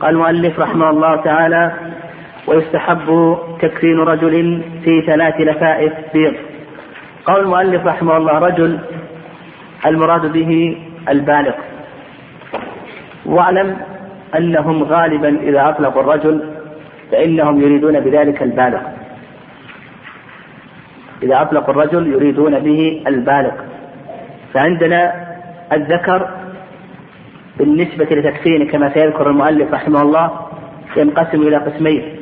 قال المؤلف رحمه الله تعالى ويستحب تكفين رجل في ثلاث لفائف بيض. قال المؤلف رحمه الله رجل المراد به البالغ. واعلم أنهم غالبا إذا أطلقوا الرجل فإنهم يريدون بذلك البالغ. إذا أطلقوا الرجل يريدون به البالغ. فعندنا الذكر بالنسبة لتكفين كما سيذكر المؤلف رحمه الله ينقسم إلى قسمين.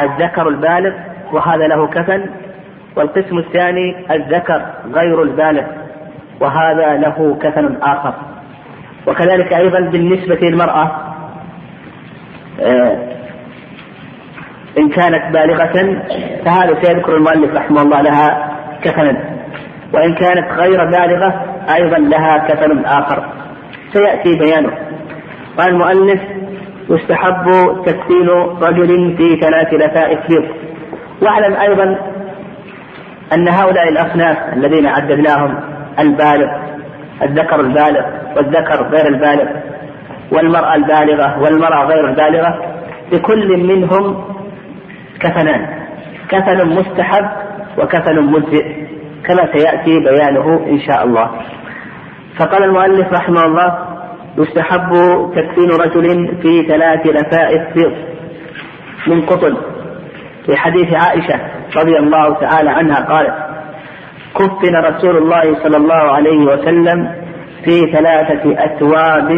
الذكر البالغ وهذا له كفن والقسم الثاني الذكر غير البالغ وهذا له كفن آخر. وكذلك أيضا بالنسبة للمرأة آه، إن كانت بالغة فهذا سيذكر المؤلف رحمه الله لها كفنا. وإن كانت غير بالغة أيضا لها كفن آخر. سيأتي بيانه. قال المؤلف يستحب تكفين رجل في ثلاث لفائف بيض واعلم أيضا أن هؤلاء الأصناف الذين عددناهم البالغ الذكر البالغ والذكر غير البالغ والمرأة البالغة والمرأة غير البالغة لكل منهم كفنان كفن مستحب وكفن مجزئ كما سيأتي بيانه إن شاء الله. فقال المؤلف رحمه الله يستحب تكفين رجل في ثلاث لفائف بيض من قطن. في حديث عائشة رضي الله تعالى عنها قالت كفن رسول الله صلى الله عليه وسلم في ثلاثة أثواب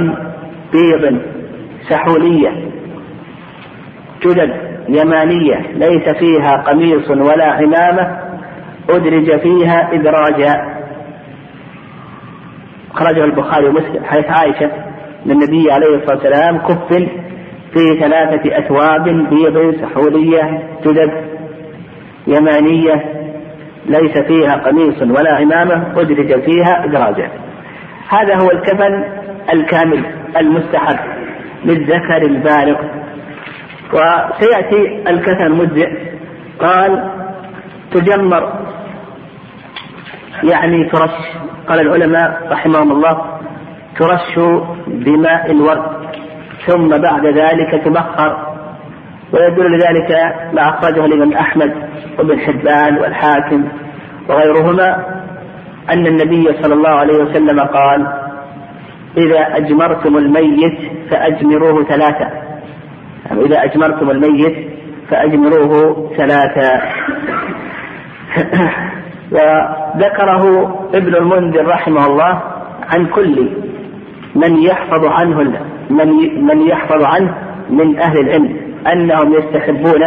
بيض سحولية. جدد يمانية ليس فيها قميص ولا عمامة أدرج فيها إدراجا أخرجه البخاري ومسلم حيث عائشة أن النبي عليه الصلاة والسلام كفن في ثلاثة أثواب بيض سحولية جدد يمانية ليس فيها قميص ولا عمامة أدرج فيها إدراجا. هذا هو الكفن الكامل المستحب للذكر البالغ. وسيأتي الكفن المجزئ قال تجمر يعني ترش قال العلماء رحمهم الله ترش بماء الورد ثم بعد ذلك تبخر ويدل لذلك ما أخرجه الإمام أحمد وابن حبان والحاكم وغيرهما أن النبي صلى الله عليه وسلم قال إذا أجمرتم الميت فأجمروه ثلاثة يعني إذا أجمرتم الميت فأجمروه ثلاثة. وذكره ابن المنذر رحمه الله عن كل من يحفظ عنه من من يحفظ عنه من أهل العلم أنهم يستحبون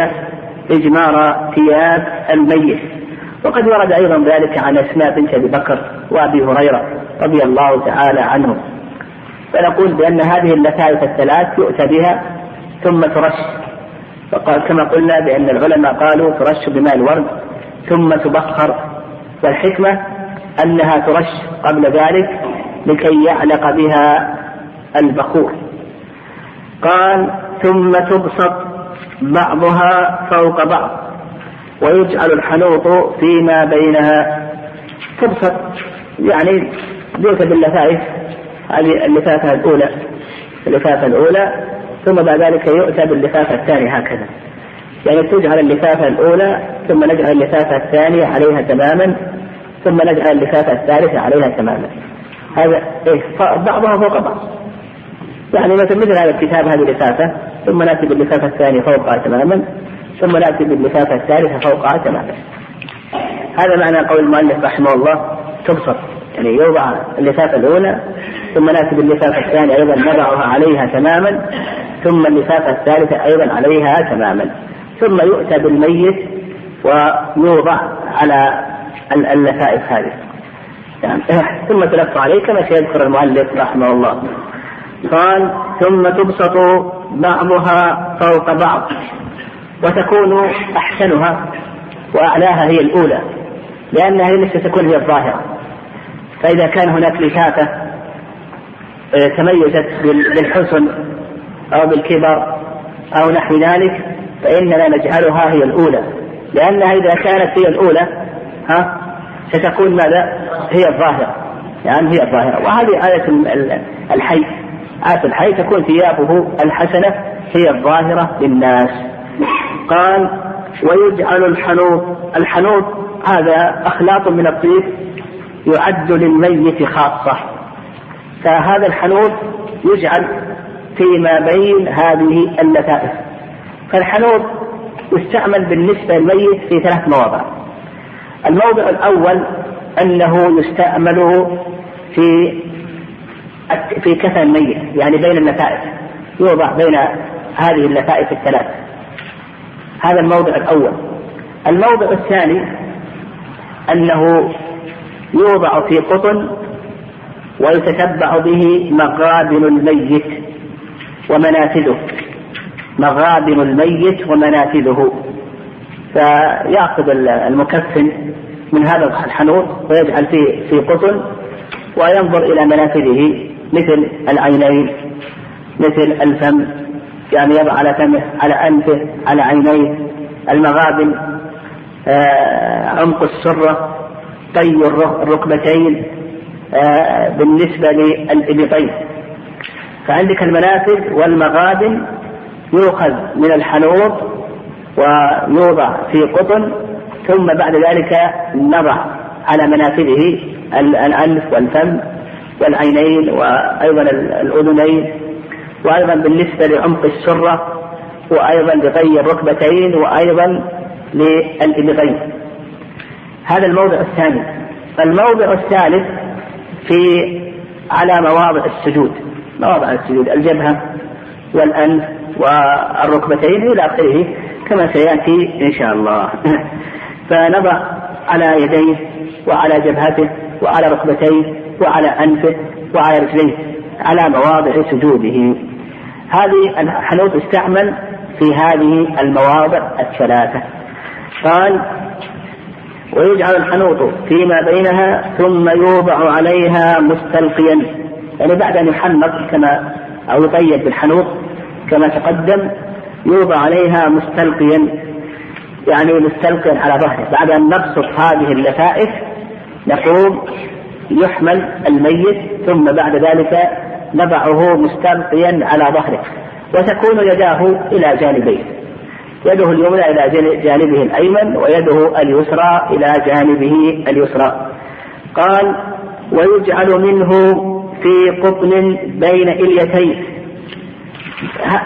إجمار ثياب الميت. وقد ورد أيضا ذلك عن أسماء بنت أبي بكر وأبي هريرة رضي الله تعالى عنهم. فنقول بأن هذه اللفائف الثلاث يؤتى بها ثم ترش. فقال كما قلنا بأن العلماء قالوا ترش بماء الورد ثم تبخر. والحكمة أنها ترش قبل ذلك لكي يعلق بها البخور. قال ثم تبسط بعضها فوق بعض ويجعل الحنوط فيما بينها. تبسط يعني يؤتى باللفائف هذه اللفافة الأولى اللفافة الأولى ثم بعد ذلك يؤتى باللفافة الثانية هكذا. يعني تجعل اللفافة الأولى ثم نجعل اللفافة الثانية عليها تماما ثم نجعل اللفافة الثالثة عليها تماما. هذا إيه؟ بعضها فوق بعض. يعني مثل مثل هذا الكتاب هذه اللفافة ثم نأتي باللفافة الثانية فوقها تماما ثم نأتي باللفافة الثالثة فوقها تماما. هذا معنى قول المؤلف رحمه الله تبسط يعني يوضع اللفافة الأولى ثم نأتي باللفافة الثانية أيضا نضعها عليها تماما ثم اللفافة الثالثة أيضا عليها تماما. ثم يؤتى بالميت ويوضع على اللفائف هذه. يعني ثم تلف عليه كما سيذكر المؤلف رحمه الله. قال ثم تبسط بعضها فوق بعض وتكون أحسنها وأعلاها هي الأولى لأنها التي تكون هي الظاهرة. فإذا كان هناك لفافة آه، تميزت بالحسن أو بالكبر أو نحو ذلك فإننا نجعلها هي الأولى. لأنها إذا كانت هي الأولى ها ستكون ماذا؟ هي الظاهرة. يعني هي الظاهرة. وهذه آية الحي عاف الحي تكون ثيابه الحسنة هي الظاهرة للناس. قال ويجعل الحنوط الحنوط هذا أخلاط من الطيب يعد للميت خاصة. فهذا الحنوط يجعل فيما بين هذه اللتائف. فالحنوط يستعمل بالنسبة للميت في ثلاث مواضع. الموضع الأول أنه يستعمل في في كفن الميت يعني بين اللتائف يوضع بين هذه اللتائف الثلاث هذا الموضع الأول. الموضع الثاني أنه يوضع في قطن ويتتبع به مغابن الميت ومنافذه. مغابن الميت ومنافذه. فيأخذ المكفن من هذا الحنوط ويجعل فيه في قطن وينظر إلى منافذه مثل العينين مثل الفم يعني يضع على فمه على أنفه على عينيه. المغابن آه، عمق السرة طي الركبتين آه، بالنسبة للإبطين. فعندك المنافذ والمغابن يؤخذ من الحنوط ويوضع في قطن ثم بعد ذلك نضع على منافذه الأنف والفم والعينين وأيضا الأذنين وأيضا بالنسبة لعمق السرة وأيضا لطي الركبتين وأيضا للإبطين هذا الموضع الثاني. الموضع الثالث في على مواضع السجود. مواضع السجود الجبهة والأنف والركبتين إلى آخره كما سيأتي إن شاء الله. فنضع على يديه وعلى جبهته وعلى ركبتيه وعلى أنفه وعلى رجليه على مواضع سجوده. هذه الحنوط استعمل في هذه المواضع الثلاثة. قال ويجعل الحنوط فيما بينها ثم يوضع عليها مستلقيا. يعني بعد أن يحنط كما أو يطيب بالحنوط كما تقدم يوضع عليها مستلقيا يعني مستلقيا على ظهره. بعد أن نبسط هذه اللفائف نقوم يحمل الميت ثم بعد ذلك نضعه مستلقيا على ظهره. وتكون يداه إلى جانبيه. يده اليمنى إلى جانبه الأيمن ويده اليسرى إلى جانبه اليسرى. قال ويجعل منه في قطن بين إليتين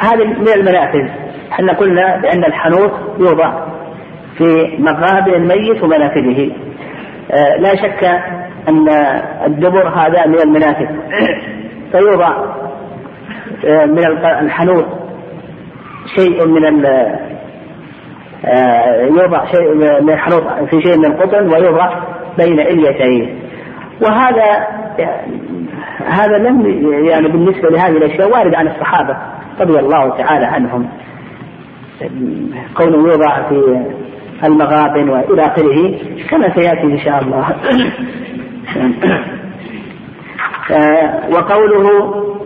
هذه من المنافذ إحنا قلنا بأن الحنوط يوضع في مغابر الميت ومنافذه. آه، لا شك أن الدبر هذا من المنافذ. فيوضع آه، من الحنوط شيء من آه، يوضع شيء من الحنوط في شيء من القطن ويوضع بين إليتين وهذا هذا لم يعني بالنسبة لهذه الأشياء وارد عن الصحابة. رضي الله تعالى عنهم. كونه يوضع في المغابن وإلى آخره كما سيأتي إن شاء الله. آه، وقوله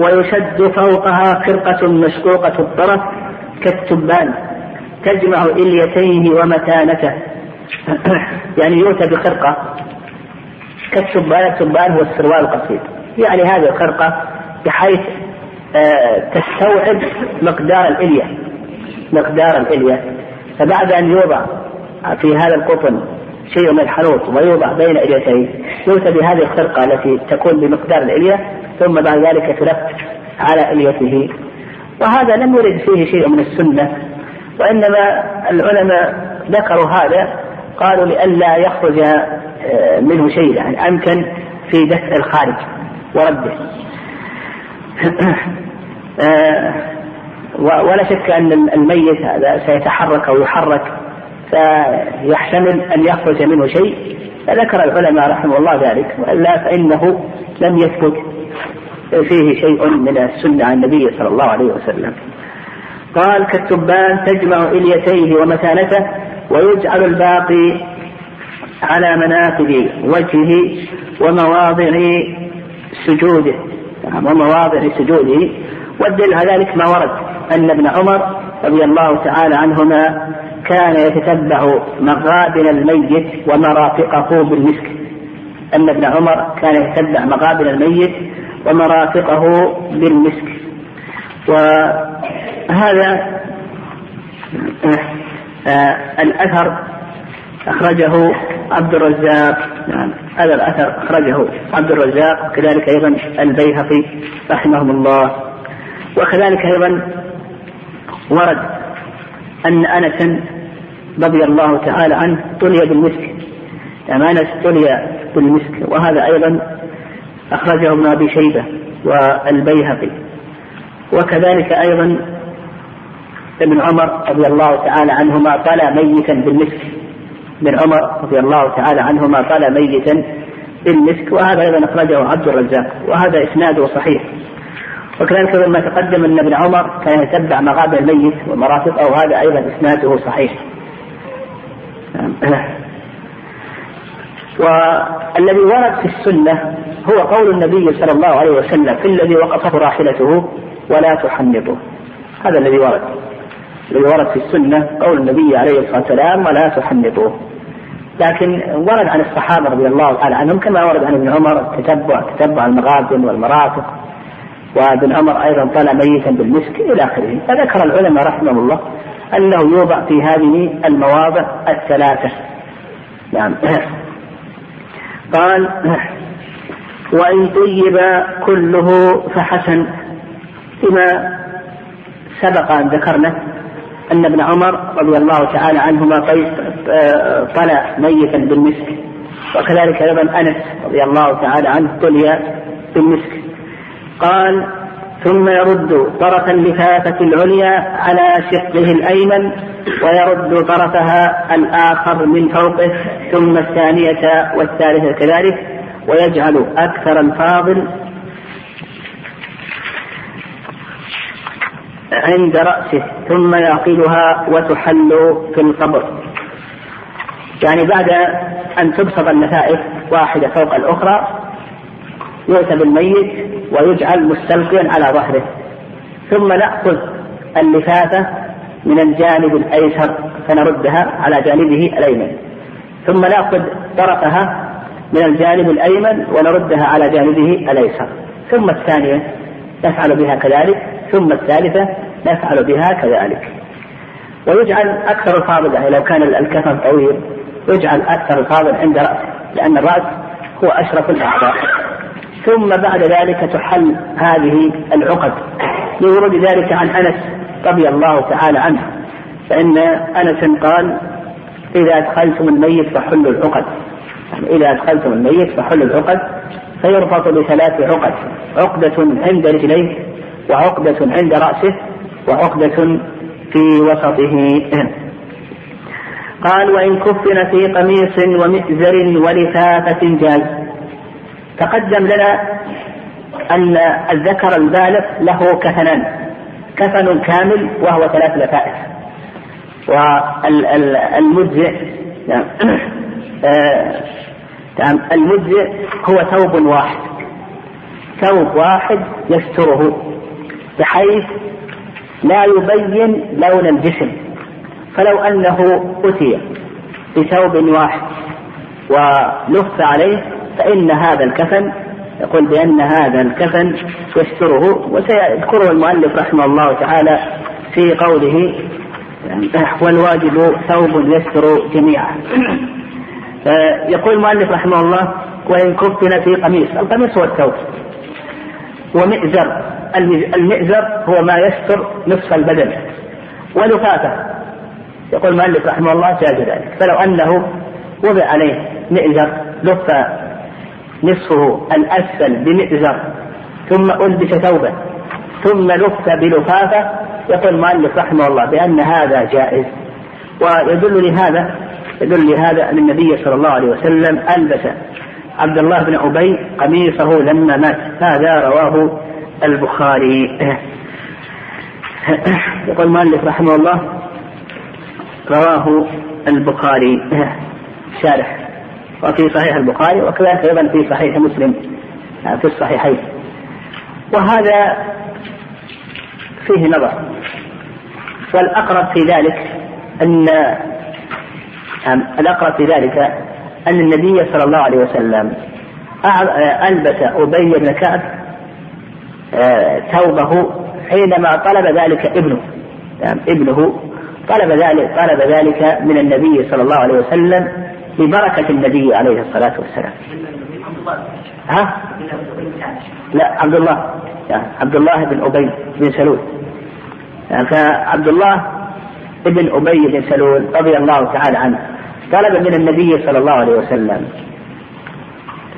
ويشد فوقها خرقة مشقوقة الطرف كالتبان تجمع إليتيه ومتانته. يعني يؤتى بخرقة كالتبان التبان هو السروال القصير. يعني هذه الخرقة بحيث تستوعب مقدار الإلية. مقدار الإلية. فبعد أن يوضع في هذا القطن شيء من الحنوط ويوضع بين إليتيه يؤتى بهذه الخرقة التي تكون بمقدار الإلية ثم بعد ذلك تلف على إليته. وهذا لم يرد فيه شيء من السنة وإنما العلماء ذكروا هذا قالوا لئلا يخرج آه، منه شيء يعني أمكن في دفع الخارج ورده. آه، ولا شك أن الميت هذا سيتحرك أو يحرك فيحتمل أن يخرج منه شيء. فذكر العلماء رحمه الله ذلك والا فإنه لم يثبت فيه شيء من السنة عن النبي صلى الله عليه وسلم. قال كالتبان تجمع إليتيه ومتانته ويجعل الباقي على منافذ وجهه ومواضع سجوده. ومواضع سجوده. والدليل على ذلك ما ورد أن ابن عمر رضي الله تعالى عنهما كان يتتبع مغابن الميت ومرافقه بالمسك. أن ابن عمر كان يتتبع مغابن الميت ومرافقه بالمسك. وهذا آه، الأثر أخرجه عبد الرزاق. نعم هذا الأثر أخرجه عبد الرزاق وكذلك أيضا البيهقي رحمهم الله. وكذلك أيضا ورد أن أنس رضي الله تعالى عنه طلي بالمسك. يعني أنس طلي بالمسك وهذا أيضا أخرجه ابن أبي شيبة والبيهقي. وكذلك أيضا ابن عمر رضي الله تعالى عنهما طلى ميتا بالمسك. ابن عمر رضي الله تعالى عنهما طلى ميتا بالمسك وهذا أيضا أخرجه عبد الرزاق وهذا إسناده صحيح. وكذلك لما تقدم أن ابن عمر كان يتبع مغابر الميت ومرافقه وهذا أيضا إسناده صحيح. والذي ورد في السنة هو قول النبي صلى الله عليه وسلم في الذي وقفه راحلته ولا تحنطه. هذا الذي ورد. الذي ورد في السنة قول النبي عليه الصلاة والسلام ولا تحنطوه. لكن ورد عن الصحابة رضي الله تعالى عنهم كما ورد عن ابن عمر تتبع تتبع المغازل والمرافق وابن عمر أيضا طلع ميتا بالمسك إلى آخره. فذكر العلماء رحمهم الله أنه يوضع في هذه المواضع الثلاثة. نعم. قال وإن طيب كله فحسن. فيما سبق أن ذكرنا أن ابن عمر رضي الله تعالى عنهما طلع ميتا بالمسك. وكذلك أيضا أنس رضي الله تعالى عنه طلي بالمسك. قال ثم يرد طرف اللفافة العليا على شقه الأيمن ويرد طرفها الآخر من فوقه ثم الثانية والثالثة كذلك ويجعل أكثر الفاضل عند رأسه ثم يعقدها وتحل في القبر. يعني بعد أن تبسط اللفائف واحدة فوق الأخرى يؤتى بالميت ويجعل مستلقيا على ظهره. ثم نأخذ اللفافة من الجانب الأيسر فنردها على جانبه الأيمن. ثم نأخذ طرفها من الجانب الأيمن ونردها على جانبه الأيسر. ثم الثانية نفعل بها كذلك. ثم الثالثة نفعل بها كذلك. ويجعل أكثر الفاضل يعني لو كان الكفن طويل يجعل أكثر الفاضل عند رأسه لأن الرأس هو أشرف الأعضاء. ثم بعد ذلك تحل هذه العقد. لورود ذلك عن أنس رضي الله تعالى عنه فإن أنس قال إذا أدخلتم الميت فحلوا العقد. يعني إذا أدخلتم الميت فحلوا العقد فيربط بثلاث عقد عقدة عند رجليه وعقدة عند رأسه وعقدة في وسطه. قال وإن كفن في قميص ومئزر ولفافة جاز. تقدم لنا أن الذكر البالغ له كفنان كفن كامل وهو ثلاث لفائف والمجزئ نعم نعم المجزئ هو ثوب واحد. ثوب واحد يستره بحيث لا يبين لون الجسم. فلو أنه أتي بثوب واحد ولف عليه فإن هذا الكفن يقول بأن هذا الكفن يستره وسيذكره المؤلف رحمه الله تعالى في قوله والواجب ثوب يستر جميعا. يقول المؤلف رحمه الله وإن كفن في قميص القميص هو الثوب. ومئزر المئزر هو ما يستر نصف البدن. ولفافة يقول المؤلف رحمه الله جاز ذلك. فلو أنه وضع عليه مئزر لف نصفه الأسفل بمئزر ثم ألبس ثوبا ثم لف بلفافة يقول المؤلف رحمه الله بأن هذا جائز. ويدل لهذا يدل لهذا أن النبي صلى الله عليه وسلم ألبس عبد الله بن أبي قميصه لما مات. هذا رواه البخاري. يقول المؤلف رحمه الله رواه البخاري. شارح. وفي صحيح البخاري وكذلك أيضا في صحيح مسلم في الصحيحين. وهذا فيه نظر. والأقرب في ذلك أن الأقرب في ذلك أن النبي صلى الله عليه وسلم ألبس أبي بن كعب ثوبه حينما طلب ذلك ابنه. ابنه طلب ذلك طلب ذلك من النبي صلى الله عليه وسلم ببركة النبي عليه الصلاة والسلام. ها؟ لا عبد الله يعني عبد الله بن أبي بن سلول يعني فعبد الله بن أبي بن سلول رضي الله تعالى عنه طلب من النبي صلى الله عليه وسلم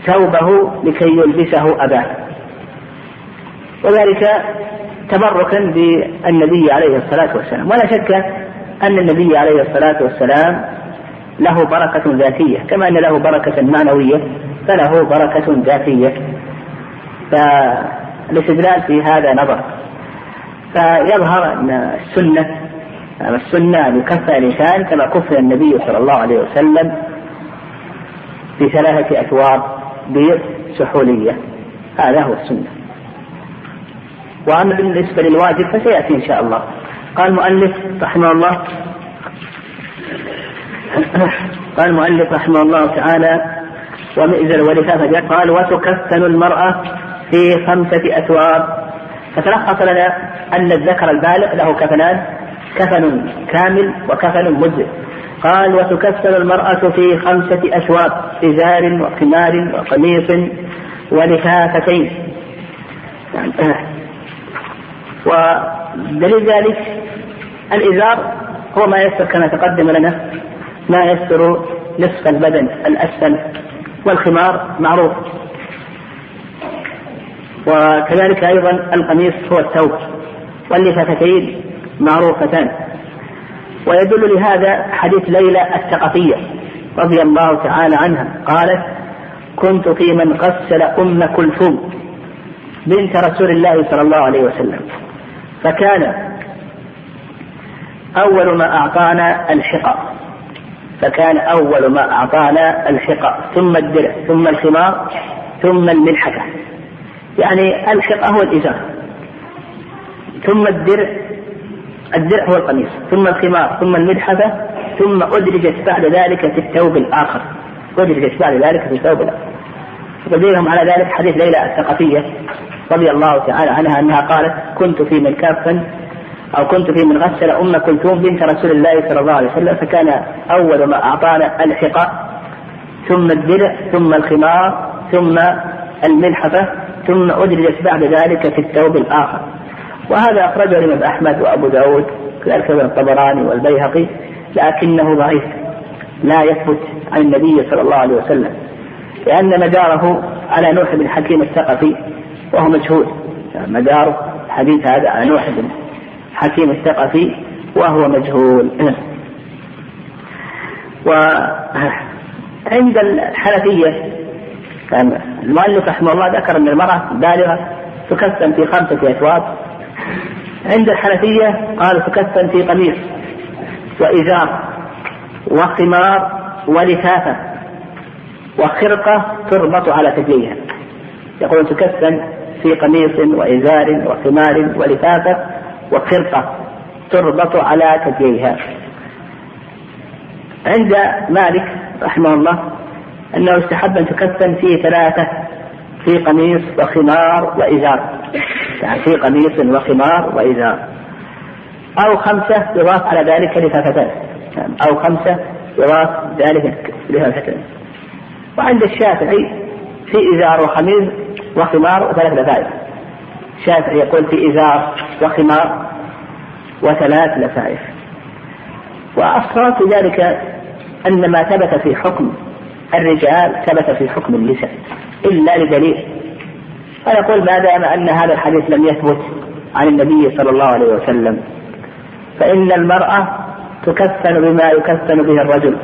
ثوبه لكي يلبسه أباه وذلك تبركا بالنبي عليه الصلاة والسلام ولا شك أن النبي عليه الصلاة والسلام له بركة ذاتية. كما أن له بركة معنوية فله بركة ذاتية. فالاستدلال في هذا نظر. فيظهر أن السنة السنة أن يكفى الإنسان كما كفى النبي صلى الله عليه وسلم في ثلاثة أثواب بسحولية هذا هو السنة. وأما بالنسبة للواجب فسيأتي إن شاء الله. قال المؤلف رحمه الله قال المؤلف رحمه الله تعالى ومئزر ولفافة قال وتكفن المرأة في خمسة أثواب. فتلخص لنا أن الذكر البالغ له كفنان كفن كامل وكفن مجزئ. قال وتكفن المرأة في خمسة أثواب إزار وخمار وقميص ولفافتين. ودليل ذلك الإزار هو ما يستر كما تقدم لنا. ما يستر نصف البدن الأسفل والخمار معروف. وكذلك أيضا القميص هو الثوب واللفافتين معروفتان. ويدل لهذا حديث ليلى الثقفية رضي الله تعالى عنها قالت كنت في من غسل أم كلثوم بنت رسول الله صلى الله عليه وسلم فكان أول ما أعطانا الحقى. فكان أول ما أعطانا الحقى ثم الدرع ثم الخمار ثم الملحفة. يعني الحقى هو الإزار. ثم الدرع الدرع هو القميص. ثم الخمار ثم الملحفة ثم أدرجت بعد ذلك في الثوب الآخر. أدرجت بعد ذلك في الثوب الآخر. ودليلهم على ذلك حديث ليلى الثقفية رضي الله تعالى عنها أنها قالت كنت في من كافا أو كنت في من غسل أم كلثوم بنت رسول الله صلى الله عليه وسلم فكان أول ما أعطانا الحقاء ثم الدرع ثم الخمار ثم الملحفة ثم أدرجت بعد ذلك في الثوب الآخر. وهذا أخرجه الإمام أحمد وأبو داود كذلك ابن الطبراني والبيهقي لكنه ضعيف لا يثبت عن النبي صلى الله عليه وسلم لأن مداره على نوح بن حكيم الثقفي وهو مجهول. مدار حديث هذا على نوح بن حكيم الثقفي وهو مجهول. وعند الحنفية المؤلف رحمه الله ذكر أن المرأة بالغة تكفن في خمسة أثواب عند الحنفية قالوا تكفن في قميص وإزار وخمار ولفافة وخرقة تربط على ثدييها يقول تكفن في قميص وإزار وخمار ولفافة وخرقة تربط على ثدييها عند مالك رحمه الله أنه استحب أن تكفن في ثلاثة في قميص وخمار وإزار. يعني في قميص وخمار وإزار. أو خمسة يضاف على ذلك لفافتان أو خمسة يضاف ذلك لفافتان وعند الشافعي في إزار وخمير وخمار وثلاث لفائف الشافعي يقول في إزار وخمار وثلاث لفائف وأصلا في ذلك أن ما ثبت في حكم الرجال ثبت في حكم النساء إلا لدليل. فنقول ما دام أن هذا الحديث لم يثبت عن النبي صلى الله عليه وسلم فإن المرأة تكفن بما يكفن به الرجل.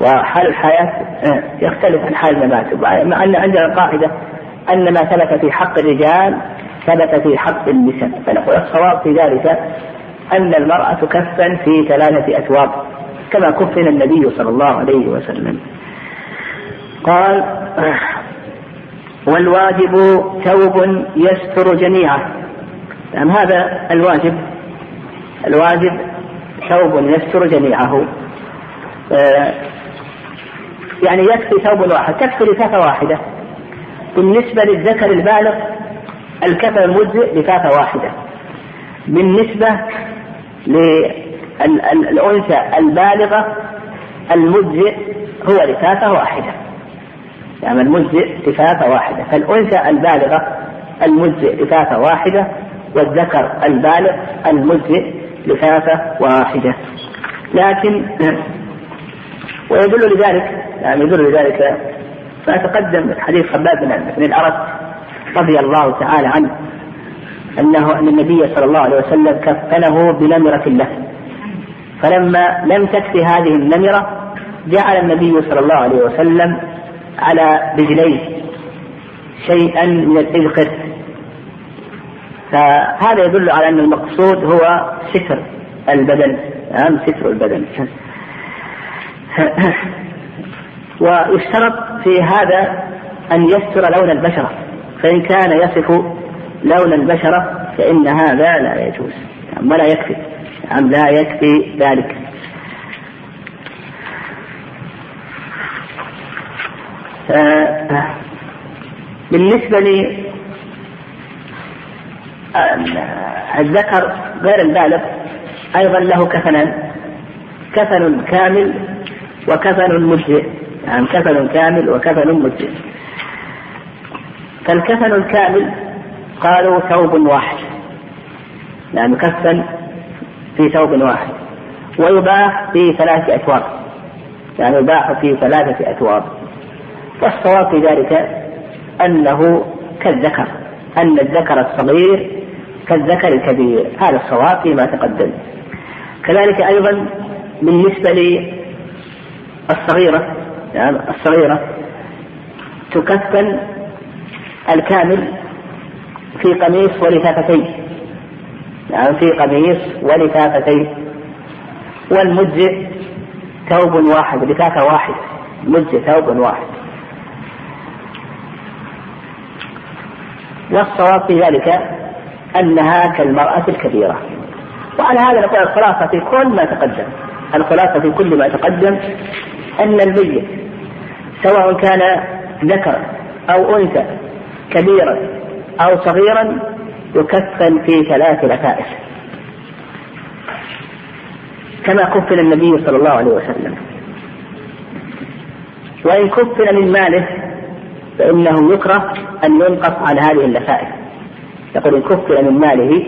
وحال الحياة آه، يختلف عن حال الممات مع أن عندنا قاعدة أن ما ثبت في حق الرجال ثبت في حق النساء. فنقول الصواب في ذلك أن المرأة تكفن في ثلاثة أثواب كما كفن النبي صلى الله عليه وسلم. قال والواجب ثوب يستر جميعه يعني هذا الواجب. الواجب ثوب يستر جميعه. آه، يعني يكفي ثوب واحد تكفي لفافة واحدة. بالنسبة للذكر البالغ الكفن المجزئ لفافة واحدة. بالنسبة للأنثى البالغة المجزئ هو لفافة واحدة. يعني المجزئ لفافة واحدة. فالأنثى البالغة المجزئ لفافة واحدة والذكر البالغ المجزئ لفافة واحدة. لكن ويدل لذلك يعني يدل لذلك ما تقدم حديث خباب بن الأرد رضي الله تعالى عنه أنه أن النبي صلى الله عليه وسلم كفنه بنمرة له. فلما لم تكفي هذه النمرة جعل النبي صلى الله عليه وسلم على رجليه شيئا من الإذخر فهذا يدل على أن المقصود هو ستر البدن نعم ستر البدن. ويشترط في هذا أن يستر لون البشرة. فإن كان يصف لون البشرة فإن هذا لا يجوز. ولا يكفي. نعم لا يكفي ذلك. بالنسبة لي الذكر غير البالغ أيضا له كفنان. كفن كامل وكفن مجزئ. يعني كفن كامل وكفن مجزئ فالكفن الكامل قالوا ثوب واحد. يعني كفن في ثوب واحد. ويباح في ثلاثة أثواب يعني يباح في ثلاثة أثواب والصواب في ذلك أنه كالذكر. أن الذكر الصغير كالذكر الكبير. هذا الصواب فيما تقدم. كذلك أيضا بالنسبة للصغيرة الصغيرة تكفن الكامل في قميص ولفافتين. يعني في قميص ولفافتين. والمجزئ ثوب واحد لفافة واحد. مجزئ ثوب واحد. والصواب في ذلك أنها كالمرأة الكبيرة. وعلى هذا نقول الخلاصة في كل ما تقدم. الخلاصة في كل ما تقدم أن الميت سواء كان ذكرا أو أنثى كبيرا أو صغيرا يكفن في ثلاث لفائف كما كفن النبي صلى الله عليه وسلم. وإن كفن من ماله فإنه يكره أن ينقص عن هذه اللفائف يقول إن كفن من ماله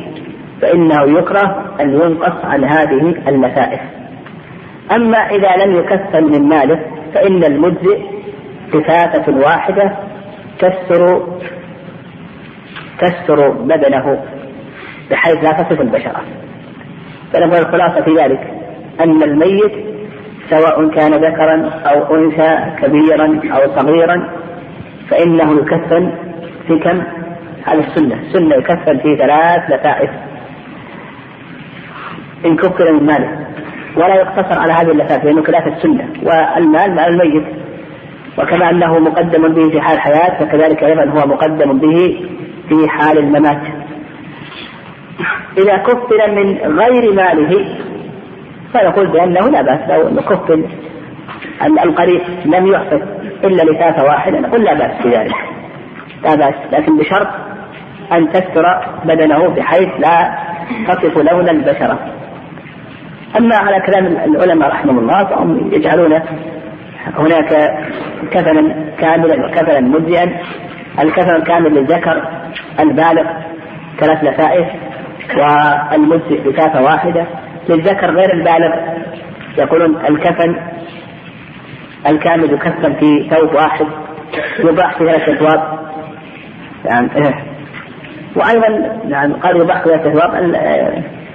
فإنه يكره أن ينقص عن هذه اللفائف أما إذا لم يكفن من ماله فإن المجزئ كفافة واحدة تستر تستر بدنه بحيث لا تصف البشرة. فنقول الخلاصة في ذلك. أن الميت سواء كان ذكرا أو أنثى كبيرا أو صغيرا فإنه يكفن في كم؟ على السنة، السنة يكفن في ثلاث لفائف. إن كفر من ماله. ولا يقتصر على هذه اللفائف لأنه خلاف السنة والمال مال الميت. وكما أنه مقدم به في حال الحياة فكذلك أيضا هو مقدم به في حال الممات. إذا كفل من غير ماله فنقول بأنه لا بأس لو كفل القريب لم يحفظ إلا لثاثة واحدة نقول لا بأس بذلك لا بأس لكن بشرط أن تستر بدنه بحيث لا تصف لون البشرة. أما على كلام العلماء رحمهم الله فهم يجعلون هناك كفنا كاملا وكفنا مجزئا. الكفن الكامل للذكر البالغ ثلاث لفائف والمجزئ لفافة واحدة. للذكر غير البالغ يقولون الكفن الكامل يكفن في ثوب واحد يباح في ثلاث اثواب يعني وأيضا يعني قالوا يباح في ثلاث اثواب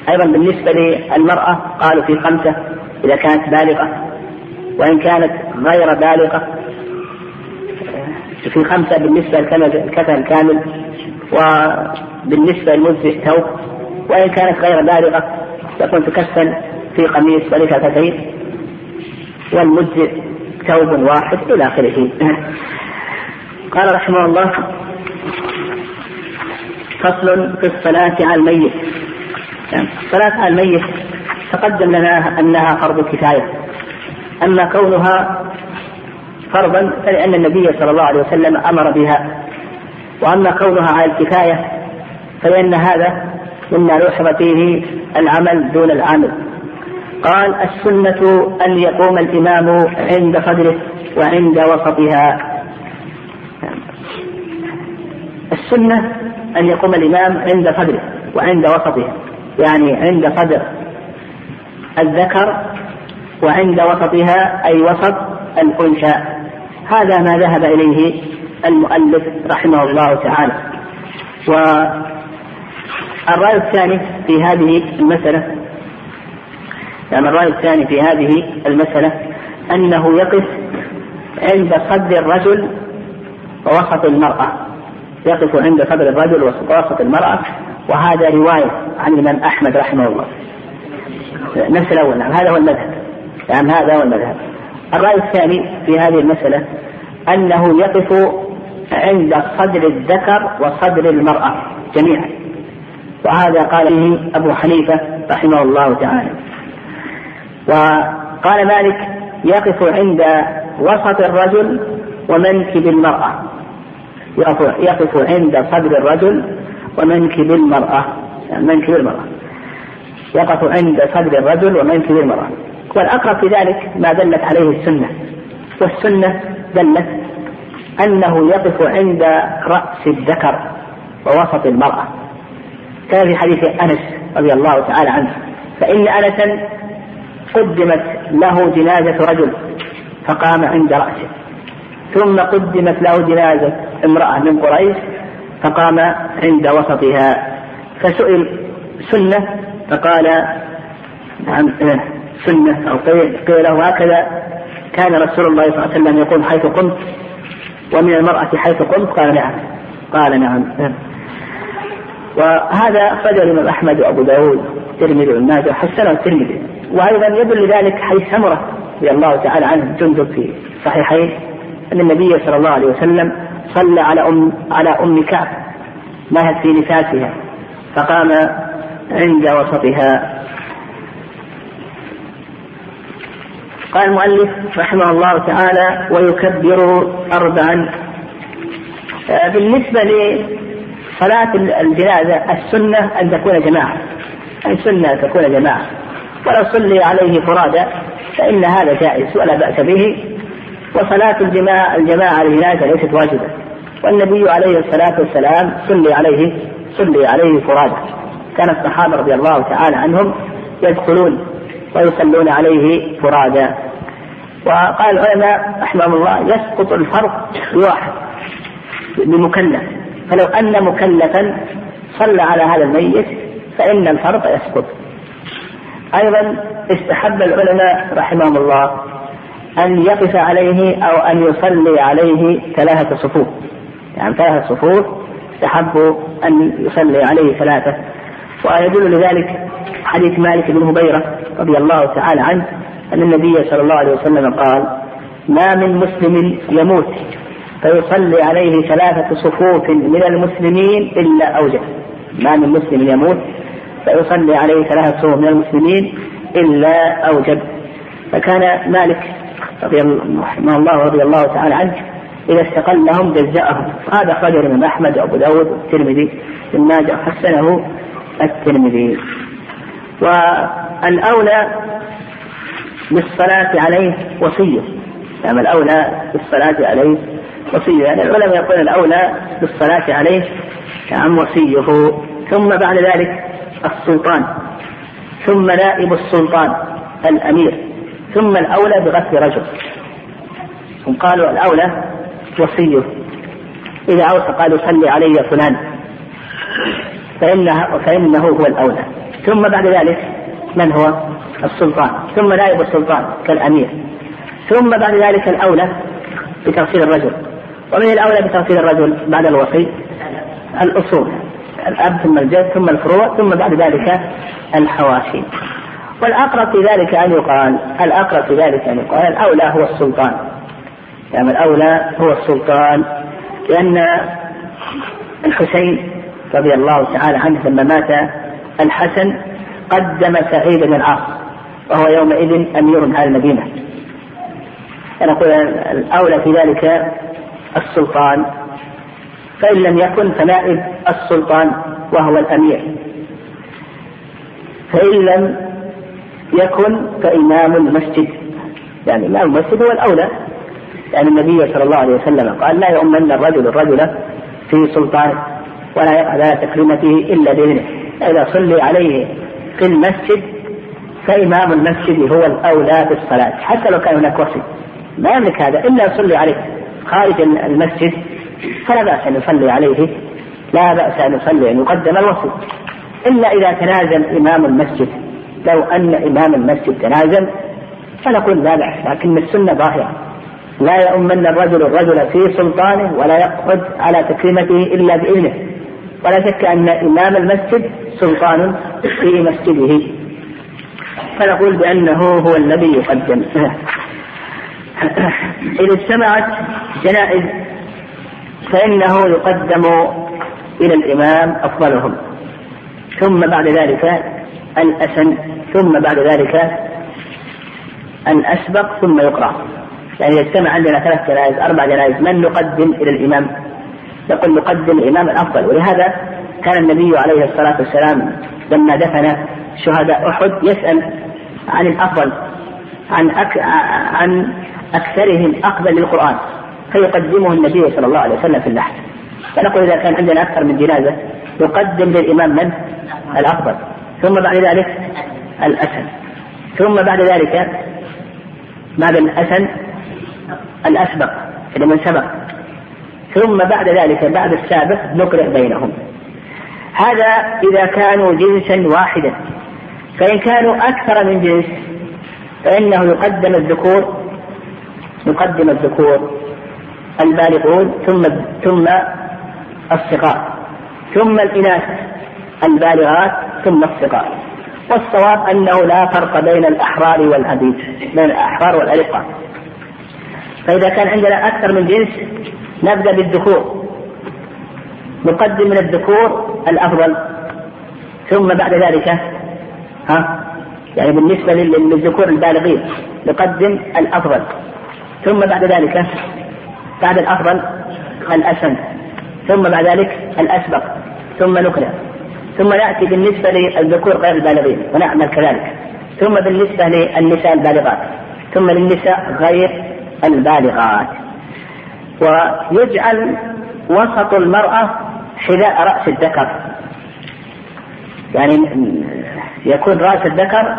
أيضا بالنسبة للمرأة قالوا في خمسة إذا كانت بالغة وإن كانت غير بالغة في خمسة بالنسبة للكفن الكامل وبالنسبة للمجزئ ثوب وإن كانت غير بالغة تكون تكفن في قميص ولفتين والمجزئ ثوب واحد إلى آخره. قال رحمه الله فصل في الصلاة على الميت. على الميت تقدم لنا أنها فرض كفاية أما كونها فرضا فلأن النبي صلى الله عليه وسلم أمر بها. وأما كونها على الكفاية فإن هذا مما لوحظ فيه العمل دون العامل. قال السنة أن يقوم الإمام عند صدره وعند وسطها. السنة أن يقوم الإمام عند صدره وعند وسطها. يعني عند صدر الذكر وعند وسطها أي وسط الأنثى. هذا ما ذهب إليه المؤلف رحمه الله تعالى. والرأي الثاني في هذه المسألة يعني الرأي الثاني في هذه المسألة أنه يقف عند صدر الرجل ووسط المرأة. يقف عند صدر الرجل ووسط المرأة. وهذا رواية عن الإمام أحمد رحمه الله. نفس الأول نعم هذا هو المذهب. نعم هذا هو المذهب. الرأي الثاني في هذه المسألة أنه يقف عند صدر الذكر وصدر المرأة جميعا. وهذا قال به أبو حنيفة رحمه الله تعالى. وقال مالك يقف عند وسط الرجل ومنكب المرأة. يقف, يقف عند صدر الرجل ومنكب المرأة يعني منكب المرأة يقف عند صدر الرجل ومنكب المرأة والأقرب في ذلك ما دلت عليه السنة. والسنة دلت أنه يقف عند رأس الذكر ووسط المرأة. كان في حديث أنس رضي الله تعالى عنه فإن أنسا قدمت له جنازة رجل فقام عند رأسه. ثم قدمت له جنازة امرأة من قريش فقام عند وسطها. فسئل سنة فقال نعم إيه، سنة أو قيل له هكذا. كان رسول الله صلى الله عليه وسلم يقول حيث قمت ومن المرأة حيث قمت؟ قال نعم. قال نعم وهذا أخرجه الإمام أحمد وأبو داود الترمذي وابن ماجه حسنه الترمذي. وأيضا يدل لذلك حديث سمرة رضي الله تعالى عنه جندب في صحيحين أن النبي صلى الله عليه وسلم صلى على أم على أم كعب ماتت في نفاسها فقام عند وسطها. قال المؤلف رحمه الله تعالى ويكبر أربعا. آه، بالنسبة لصلاة الجنازة السنة أن تكون جماعة. السنة أن تكون جماعة. ولو صلي عليه فرادى فإن هذا جائز ولا بأس به. وصلاة الجماعة الجماعة للجنازة ليست واجبة. والنبي عليه الصلاة والسلام صلي عليه صلي عليه فرادى. كان الصحابة رضي الله تعالى عنهم يدخلون ويصلون عليه فرادى. وقال العلماء رحمهم الله يسقط الفرق بواحد بمكلف. فلو أن مكلفا صلى على هذا الميت فإن الفرق يسقط. أيضا استحب العلماء رحمهم الله أن يقف عليه أو أن يصلي عليه ثلاثة صفوف. يعني ثلاثة صفوف استحبوا أن يصلي عليه ثلاثة. ويدل لذلك حديث مالك بن هبيرة رضي الله تعالى عنه أن النبي صلى الله عليه وسلم قال ما من مسلم يموت فيصلي عليه ثلاثة صفوف من المسلمين إلا أوجب ما من مسلم يموت فيصلي عليه ثلاثة صفوف من المسلمين إلا أوجب فكان مالك رضي الله الله رضي الله تعالى عنه إذا استقلهم جزأهم. هذا أخرجه الإمام أحمد وأبو داود والترمذي ماجه حسنه الترمذي. والأولى بالصلاة عليه وصية. يعني الأولى بالصلاة عليه وصية. يعني العلماء يقول الأولى بالصلاة عليه نعم وصية. ثم بعد ذلك السلطان. ثم نائب السلطان الأمير. ثم الأولى بغسل رجل. هم قالوا الأولى وصية. إذا أوصى قالوا صلي علي فلان. فإنه, فإنه هو الأولى. ثم بعد ذلك من هو؟ السلطان. ثم نائب السلطان كالأمير. ثم بعد ذلك الأولى بتغسيل الرجل. ومن الأولى بتغسيل الرجل بعد الوصي؟ الأصول. الأب ثم الجد ثم الفروع ثم بعد ذلك الحواشي. والأقرب في ذلك أن يقال الأقرب في ذلك أن يقال الأولى هو السلطان. يعني الأولى هو السلطان لأن الحسين رضي الله تعالى عنه لما مات الحسن قدم سعيد بن العاص وهو يومئذ أمير على المدينة. نقول الأولى في ذلك السلطان فإن لم يكن فنائب السلطان وهو الأمير. فإن لم يكن فإمام المسجد. يعني إمام المسجد هو الأولى. يعني النبي صلى الله عليه وسلم قال لا يؤمن الرجل الرجل في سلطانه ولا على تكريمته إلا بإذنه. إذا صلي عليه في المسجد فإمام المسجد هو الأولى بالصلاة. حتى لو كان هناك وصي. ما يملك هذا إلا يصلي عليه. خارج المسجد فلا بأس أن يصلي عليه. لا بأس أن يصلي أن يقدم الوصي. إلا إذا تنازل إمام المسجد. لو أن إمام المسجد تنازل فنقول لا بأس لكن السنة ظاهرة. لا يؤمن الرجل الرجل في سلطانه ولا يقعد على تكريمته إلا بإذنه. ولا شك أن إمام المسجد سلطان في مسجده. فنقول بأنه هو الذي يقدم. إذا اجتمعت جنائز فإنه يقدم إلى الإمام أفضلهم. ثم بعد ذلك الأسن ثم بعد ذلك الأسبق ثم يقرأ. يعني يجتمع عندنا ثلاث جنائز أربع جنائز. من نقدم إلى الإمام؟ يقول نقدم الإمام الأفضل. ولهذا كان النبي عليه الصلاة والسلام لما دفن شهداء أحد يسأل عن الأفضل عن أك... عن أكثرهم أقبل للقرآن فيقدمه النبي صلى الله عليه وسلم في اللحد فنقول إذا كان عندنا أكثر من جنازة يقدم للإمام من؟ الأفضل. ثم بعد ذلك الأسن. ثم بعد ذلك بعد الأسن الأسبق إذا من سبق. ثم بعد ذلك بعد السابق نقرأ بينهم. هذا إذا كانوا جنسا واحدا. فإن كانوا أكثر من جنس فإنه يقدم الذكور يقدم الذكور البالغون ثم ثم الصغار ثم الإناث البالغات ثم الصغار والصواب أنه لا فرق بين الأحرار والعبيد بين الأحرار والأرقة فإذا كان عندنا أكثر من جنس نبدأ بالذكور. نقدم من الذكور الأفضل. ثم بعد ذلك ها؟ يعني بالنسبة للذكور البالغين نقدم الأفضل. ثم بعد ذلك بعد الأفضل الأسن. ثم بعد ذلك الأسبق. ثم نقلع. ثم نأتي بالنسبة للذكور غير البالغين ونعمل كذلك. ثم بالنسبة للنساء البالغات ثم للنساء غير البالغات. ويجعل وسط المرأة حذاء رأس الذكر. يعني يكون رأس الذكر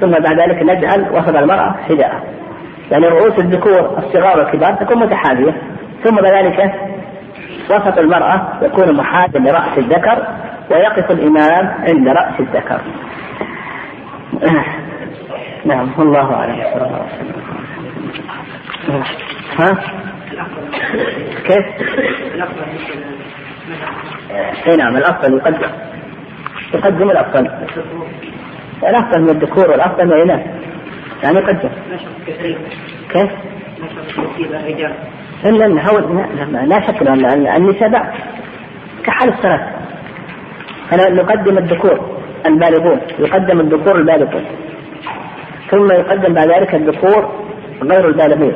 ثم بعد ذلك نجعل وسط المرأة حذاء. يعني رؤوس الذكور الصغار والكبار تكون متحاذية ثم بعد ذلك وسط المرأة يكون محاذا لرأس الذكر ويقف الإمام عند رأس الذكر. نعم والله أعلم. صلى الله عليه وسلم ها؟ كيف؟ إي نعم الأفضل يقدم. يقدم الأفضل. الأفضل من الذكور والافضل من الإناث. يعني يقدم. كيف؟ الا ان لا شك ان النساء بعد كحال الصلاة. أنا نقدم الذكور البالغون يقدم الذكور البالغون. ثم يقدم بعد ذلك الذكور غير البالغين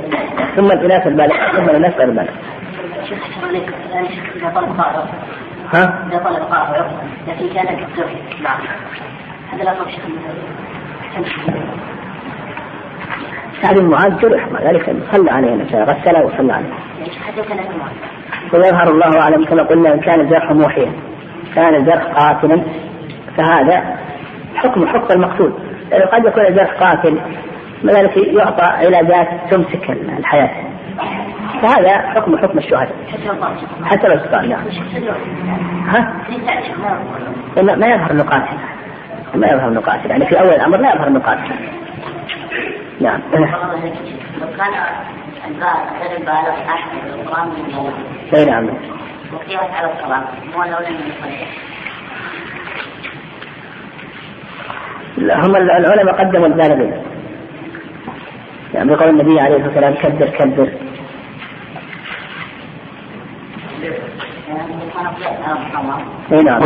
ثم الإناث البالغة ثم الإناث غير البالغة ها؟ إذا طلب قاعدة لكن كان كالزوج نعم. هذا لا سعد بن معاذ جرح مع ذلك. صلى عليه غسله وصلى عليه. ويظهر الله أعلم كما قلنا إن كان الجرح موحيا. كان الجرح قاتلا. فهذا حكم حكم المقتول. يعني قد يكون الجرح قاتل لذلك يعطى علاجات تمسك الحياة. فهذا حكم حكم الشهداء. حتى لو استطاع نعم. ها؟ ما يظهر قاتل ما يظهر قاتل يعني في أول الأمر لا يظهر قاتل نعم. لو كان البالغ احسن القرآن أي نعم. وقياس على لا هم العلماء قدموا البالغين يعني بقول النبي عليه الصلاة والسلام كبر كبر. نعم.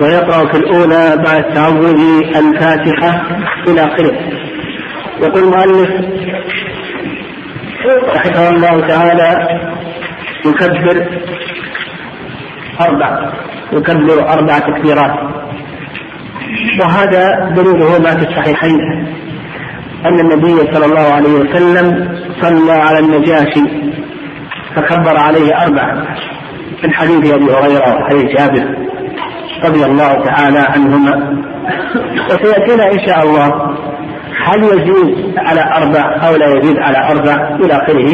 ويقرأ في الأولى بعد تعوذ الفاتحة إلى آخره. يقول المؤلف رحمه الله تعالى يكبر أربع يكبر أربع تكبيرات. وهذا دليله ما في الصحيحين. أن النبي صلى الله عليه وسلم صلى على النجاشي فكبر عليه أربع. من حديث أبي هريرة وحديث جابر رضي الله تعالى عنهما. وسيأتينا إن شاء الله هل يزيد على أربع أو لا يزيد على أربع إلى آخره؟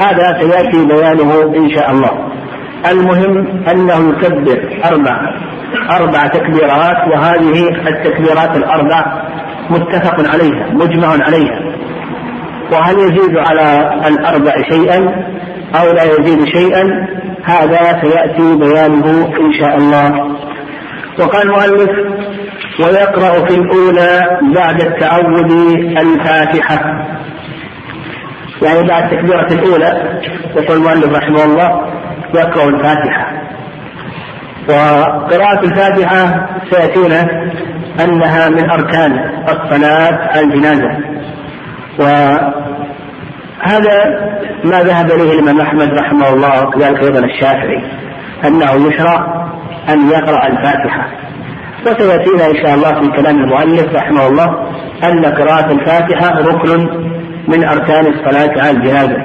هذا سيأتي بيانه إن شاء الله. المهم أنه يكبر أربع أربع تكبيرات وهذه التكبيرات الأربع متفق عليها مجمع عليها. وهل يزيد على الأربع شيئا أو لا يزيد شيئا؟ هذا سيأتي بيانه إن شاء الله. وقال المؤلف ويقرأ في الأولى بعد التعود الفاتحة. يعني بعد التكبيرة الأولى يقول المؤلف رحمه الله يقرأ الفاتحة. وقراءة الفاتحة سيأتينا أنها من أركان الصلاة الجنازة. وهذا ما ذهب إليه الإمام أحمد رحمه الله وكذلك أيضا الشافعي أنه يشرع أن يقرأ الفاتحة. وسيأتينا إن شاء الله في كلام المؤلف رحمه الله أن قراءة الفاتحة ركن من أركان الصلاة على الجنازة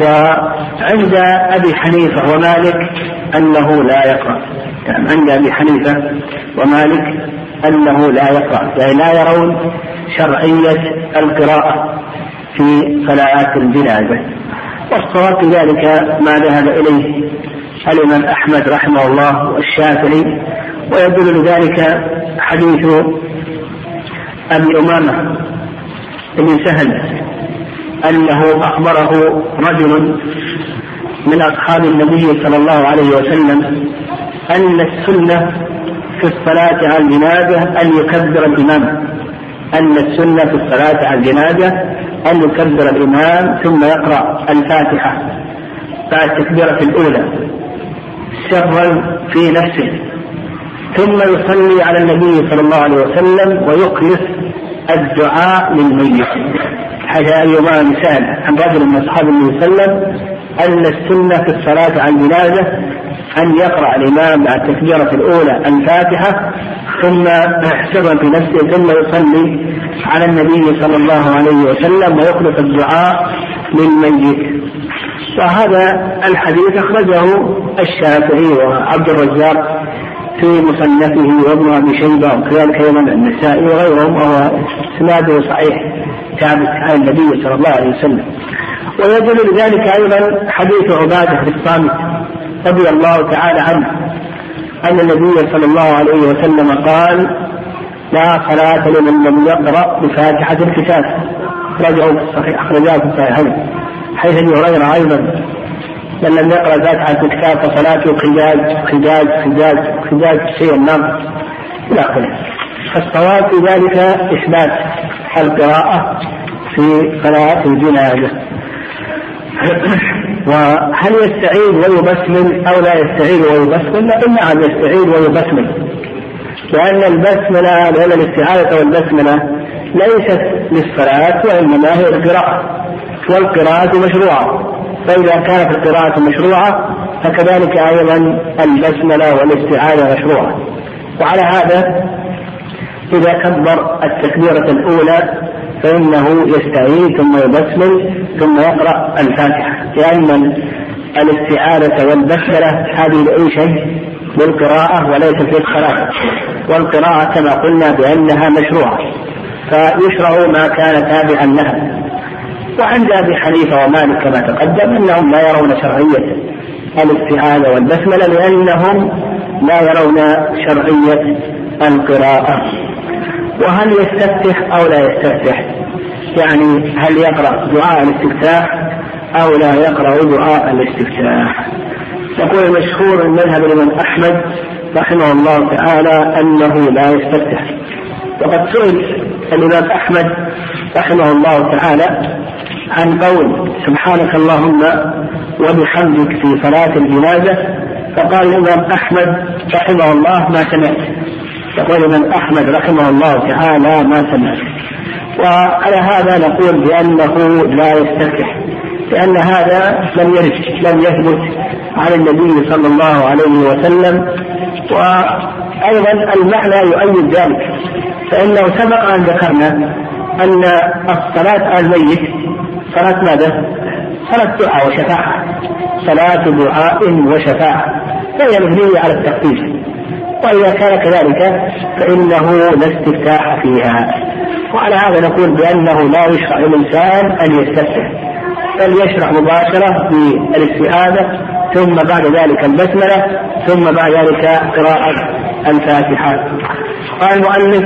وعند أبي حنيفة ومالك أنه لا يقرأ. يعني عند أبي حنيفة ومالك أنه لا يقرأ. يعني لا يرون شرعية القراءة في صلاة الجنازة. والصواب في ذلك ما ذهب إليه الإمام أحمد رحمه الله والشافعي ويدل لذلك حديث أبي أمامة بن سهل أنه أخبره رجل من أصحاب النبي صلى الله عليه وسلم أن السنة في الصلاة على الجنازة أن يكبر الإمام. أن السنة في الصلاة على الجنازة أن يكبر الإمام ثم يقرأ الفاتحة بعد التكبيرة الأولى. سرا في نفسه. ثم يصلي على النبي صلى الله عليه وسلم ويخلص الدعاء للميت. حاجة أيما مثال عن رجل من أصحاب النبي صلى الله عليه وسلم أن السنة في الصلاة على الجنازة أن يقرأ الإمام بعد التكبيرة الأولى الفاتحة ثم سرا في نفسه ثم يصلي على النبي صلى الله عليه وسلم ويخلص الدعاء للميت. وهذا الحديث أخرجه الشافعي وعبد الرزاق في مصنفه وابن أبي شيبة وكذلك أيضا النسائي وغيرهم وهو إسناده صحيح ثابت عن النبي صلى الله عليه وسلم. ويدل لذلك أيضا حديث عبادة بن الصامت رضي الله تعالى عنه أن النبي صلى الله عليه وسلم قال لا صلاة لمن لم يقرأ بفاتحة الكتاب. أخرجه في الصحيح أخرجاه في الصحيحين حيث أبي هريرة أيضا من لم يقرأ فاتحة الكتاب فصلاته خجاج خجاج خجاج خجاج شيء النار إلى آخره. فالصواب في ذلك إثبات القراءة في صلاة الجنازة. وهل يستعيد ويبسمل أو لا يستعيد ويبسمل؟ نعم يستعيد ويبسمل. لأن البسملة لأن الاستعاذة والبسملة ليست للصلاة وإنما هي القراءة. والقراءة مشروعة. فإذا كانت القراءة مشروعة فكذلك أيضا البسملة والاستعاذة مشروعة. وعلى هذا إذا كبر التكبيرة الأولى فإنه يستعيذ ثم يبسمل ثم يقرأ الفاتحة. لأن الاستعاذة والبسملة هذه العيشة بالقراءة وليست للصلاة والقراءة كما قلنا بأنها مشروعة. فيشرع ما كان تابعا لها. وعند أبي حنيفة ومالك كما تقدم أنهم لا يرون شرعية الاستعاذه والبسملة لأنهم لا يرون شرعية القراءة. وهل يستفتح أو لا يستفتح؟ يعني هل يقرأ دعاء الاستفتاح أو لا يقرأ دعاء الاستفتاح؟ يقول المشهور المذهب الإمام أحمد رحمه الله تعالى أنه لا يستفتح. وقد سئل الإمام أحمد رحمه الله تعالى عن قول سبحانك اللهم وبحمدك في صلاة الجنازة فقال الإمام أحمد رحمه الله ما سمعت. يقول الإمام أحمد رحمه الله تعالى ما سمعت. وعلى هذا نقول بأنه لا يستفتح لأن هذا لم يرد لم يثبت عن النبي صلى الله عليه وسلم. وأيضا المعنى يؤيد ذلك فإنه سبق أن ذكرنا أن الصلاة على الميت صلاة ماذا؟ صلاة دعاء وشفاعة. صلاة دعاء وشفاعة. فهي مبنية على التخفيف وإذا كان كذلك فإنه لا استفتاح فيها. وعلى هذا نقول بأنه لا يشرع للإنسان أن يستفتح بل يشرع مباشرة بالاستعاذة ثم بعد ذلك البسملة ثم بعد ذلك قراءة الفاتحة. قال المؤلف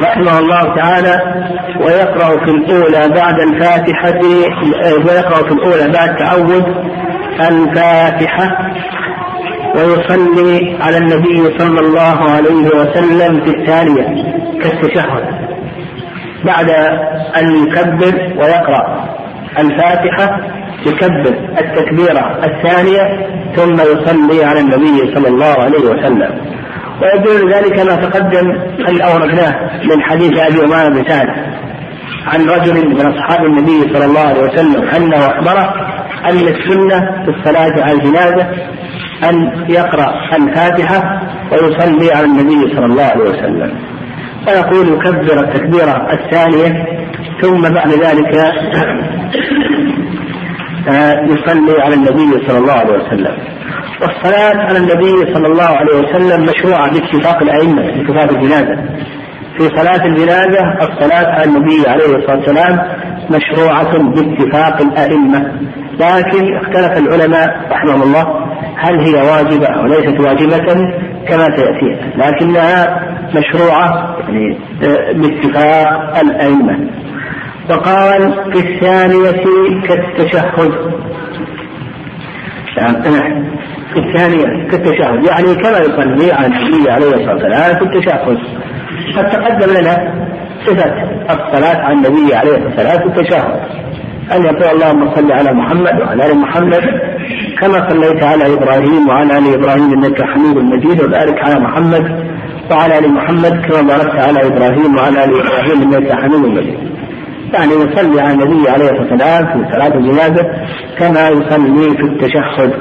رحمه الله تعالى ويقرأ في الأولى بعد الفاتحة ويقرأ في الأولى بعد تعوذ الفاتحة ويصلي على النبي صلى الله عليه وسلم في الثانية كالتشهد بعد أن يكبر ويقرأ الفاتحة يكبر التكبيرة الثانية ثم يصلي على النبي صلى الله عليه وسلم. ويدل ذلك ما تقدم أن أوردناه من حديث أبي أمامة بن سعد عن رجل من أصحاب النبي صلى الله عليه وسلم أنه أخبره أن السنة في الصلاة على الجنازة أن يقرأ الفاتحة ويصلي على النبي صلى الله عليه وسلم. فيقول يكبر التكبيرة الثانية ثم بعد ذلك آه، يصلي على النبي صلى الله عليه وسلم. والصلاة على النبي صلى الله عليه وسلم مشروعة باتفاق الأئمة باتفاق الجنازة. في صلاة الجنازة الصلاة على النبي عليه الصلاة والسلام مشروعة باتفاق الأئمة. لكن اختلف العلماء رحمهم الله هل هي واجبة أو ليست واجبة كما سيأتي. لكنها مشروعة يعني آه، باتفاق الأئمة. وقال في الثانية كالتشهد. في الثانية كالتشهد. يعني كما يصلي على النبي عليه الصلاة والسلام في التشهد. قد تقدم لنا صفة الصلاة على النبي عليه الصلاة والسلام في التشهد. أن يقول اللهم صل على محمد وعلى آل محمد كما صليت على إبراهيم وعلى آل إبراهيم إنك حميد مجيد وبارك على محمد وعلى آل محمد كما باركت على إبراهيم وعلى آل إبراهيم إنك حميد مجيد. يعني يصلي على النبي عليه الصلاة والسلام في صلاة الجنازة كما يصلي في التشهد.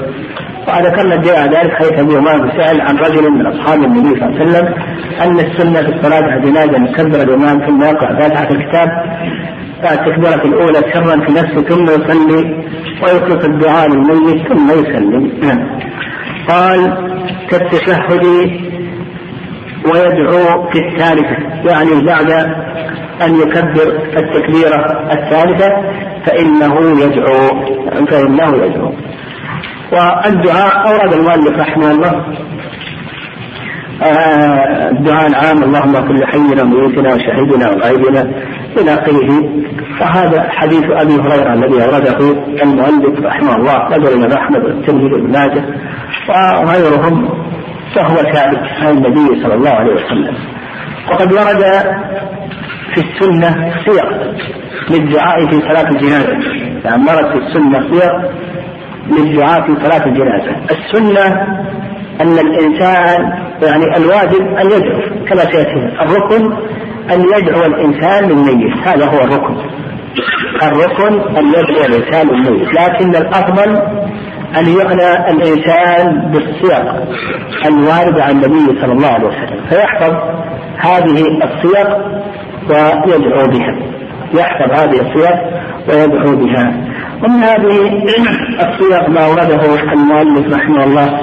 وذكرنا جاء ذلك حيث أبي امام سأل عن رجل من أصحاب النبي صلى الله عليه وسلم أن السنة في الصلاة الجنازه ان يكبر الامام ثم يقرا فاتحه الكتاب. التكبيرة الأولى سرا في نفسه ثم يصلي ويطلق الدعاء للميت ثم يسلم. نعم. قال كالتشهد ويدعو في الثالثة. يعني بعد أن يكبر التكبيرة الثالثة فإنه يدعو. فإنه يدعو. والدعاء أورد المؤلف رحمه الله. آه، الدعاء العام اللهم اغفر لحينا وميتنا وشهيدنا وغائبنا إلى آخره. وهذا حديث أبي هريرة الذي أورده المؤلف رحمه الله نزل الامام أحمد والترمذي وابن ماجه وغيرهم فهو ثابت عن النبي صلى الله عليه وسلم. وقد ورد في السنة صيغ للدعاء في صلاة الجنازة. يعني ورد في السنة صيغ للدعاء في صلاة الجنازة. السنة أن الإنسان يعني الواجب أن يدعو كما سيأتي الركن أن يدعو الإنسان للميت. هذا هو الركن. الركن أن يدعو الإنسان للميت. لكن الأفضل أن يعنى الإنسان بالصيغ الواردة عن النبي صلى الله عليه وسلم. فيحفظ هذه الصيغ ويدعو بها. يحفظ هذه الصيغ ويدعو بها. ومن هذه الصيغ ما أورده المؤلف رحمه الله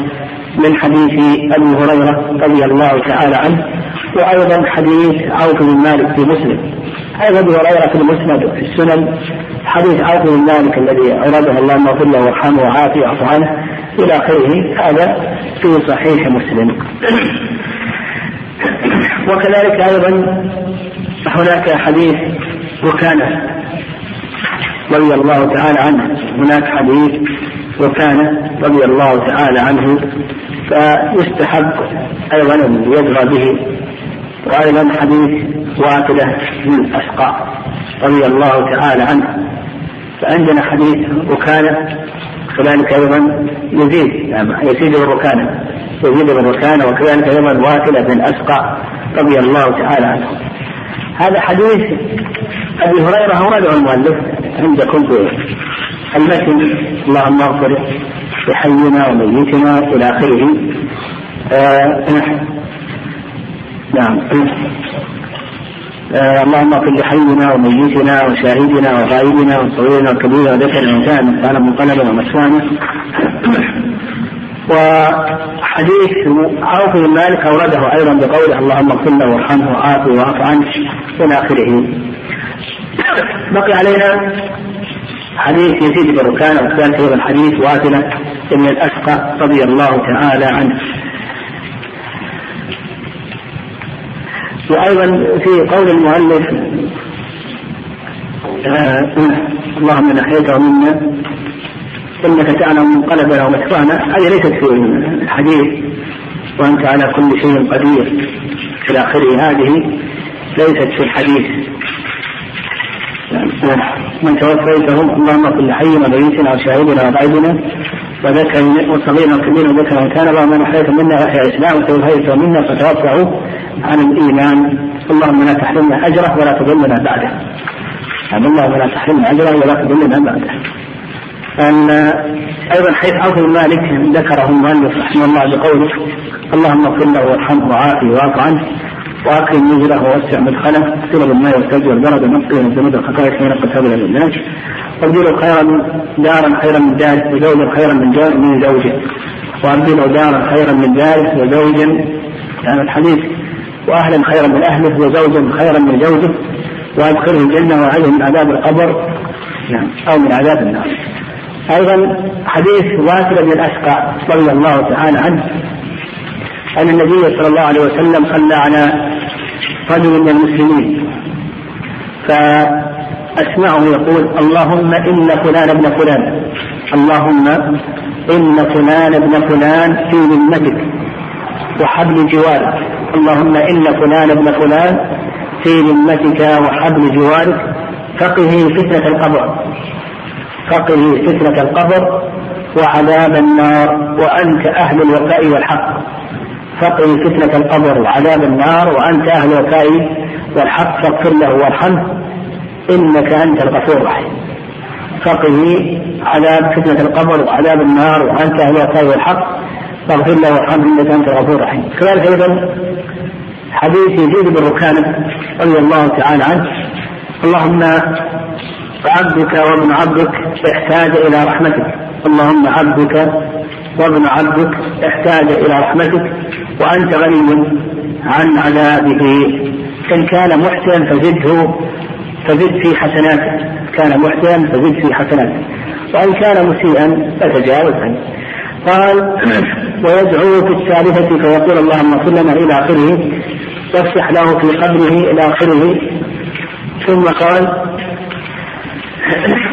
من حديث أبي هريرة رضي الله تعالى عنه وأيضا حديث عوف بن مالك في مسلم. أيضا أبي هريرة في المسند وفي السنن حديث عوف بن مالك الذي أورده اللهم اغفر له وارحمه وعافيه واعف عنه إلى آخره هذا في صحيح مسلم. وكذلك أيضا هناك حديث وكان رضي الله تعالى عنه. هناك حديث وكان رضي الله تعالى عنه فيستحب أيضا أن يدرى به وأيضا حديث واكده بن الاسقاء رضي الله تعالى عنه. فعندنا حديث وكان كذلك أيضا يزيد يعني يزيد بالركانه يزيد بالركانه وكذلك أيضا واكده بن الاسقى رضي الله تعالى عنه. هذا حديث أبي هريرة اورده المؤلف عندكم في المتن. اللهم اغفر لحينا وميتنا إلى آخره. آه نعم. آه اللهم اغفر لحينا وميتنا وشاهدنا وغائبنا وصغيرنا وكبيرنا وذكرنا وانثانا مثقالا منقلبا ومسوانا. وحديث عوف بن مالك أورده أيضا بقوله اللهم اغفر له وارحمه وعافه واعف عنه إلى آخره. بقي علينا حديث يزيد بن ركان والثالث أيضا حديث واثله بن الأشقى رضي الله تعالى عنه. وأيضا في قول المؤلف آه اللهم ان احييته منا إنك تعلم منقلبنا ومدفعنا هذه ليست في الحديث وأنت على كل شيء قدير. إلى اخره هذه ليست في الحديث. من توفيتهم اللهم كل حي وميتنا وشاهدنا وغائبنا وذكر وصغيرنا وكبيرنا وذكر كان اللهم من احييت منا وأحيا الاسلام وتوفيت منا فتوفعوا عن الإيمان. اللهم لا تحرمنا أجره ولا تضلنا بعده. اللهم لا تحرمنا أجره ولا تضلنا بعده. أن أيضا حيث عوف مالك ذكره المؤلف رحمه الله بقوله اللهم اغفر له وارحمه وعافه واعف عنه وأكرم نزله ووسع مدخله اغسله بالماء والثلج والبرد ونقي من ذنوب الخطايا حين قتل إلى الناس وأبدله خيرا دارا خيرا من داره وزوجا خيرا من جار من زوجه. وأبدله دارا خيرا من داره وزوجا يعني الحديث واهلا خيرا من أهله وزوجا خيرا من زوجه وأدخله الجنة واعذه من عذاب القبر. نعم أو من عذاب النار. أيضا حديث واثر بن الأشقى رضي الله تعالى عنه أن النبي صلى الله عليه وسلم صلى على رجل من المسلمين فأسمعه يقول اللهم إن فلان ابن فلان اللهم إن فلان ابن فلان في ذمتك وحبل جوارك اللهم إن فلان ابن فلان في ذمتك وحبل جوارك فقه فتنة القبر. فقه فتنة القبر وعذاب النار وأنت أهل الوفاء والحق. فقه فتنة القبر وعذاب النار وأنت أهل الوفاء والحق. فاغفر له وارحمه إنك أنت الغفور الرحيم. فقه عذاب فتنة القبر وعذاب النار وأنت أهل الوفاء والحق. فاغفر له وارحمه إنك أنت الغفور الرحيم. كذلك أيضا حديث يزيد بن ركانة رضي الله تعالى عنه. اللهم فعبدك وابن عبدك احتاج إلى رحمتك. اللهم عبدك وابن عبدك احتاج إلى رحمتك. وأنت غني عن عذابه. إن كان محسنا فزده فزد في حسناته. كان محسنا فزد في حسناته. وإن كان مسيئا فتجاوز عنه قال ويدعو في الثالثة فيقول اللهم لنا إلى آخره. وافتح له في قبره إلى آخره. ثم قال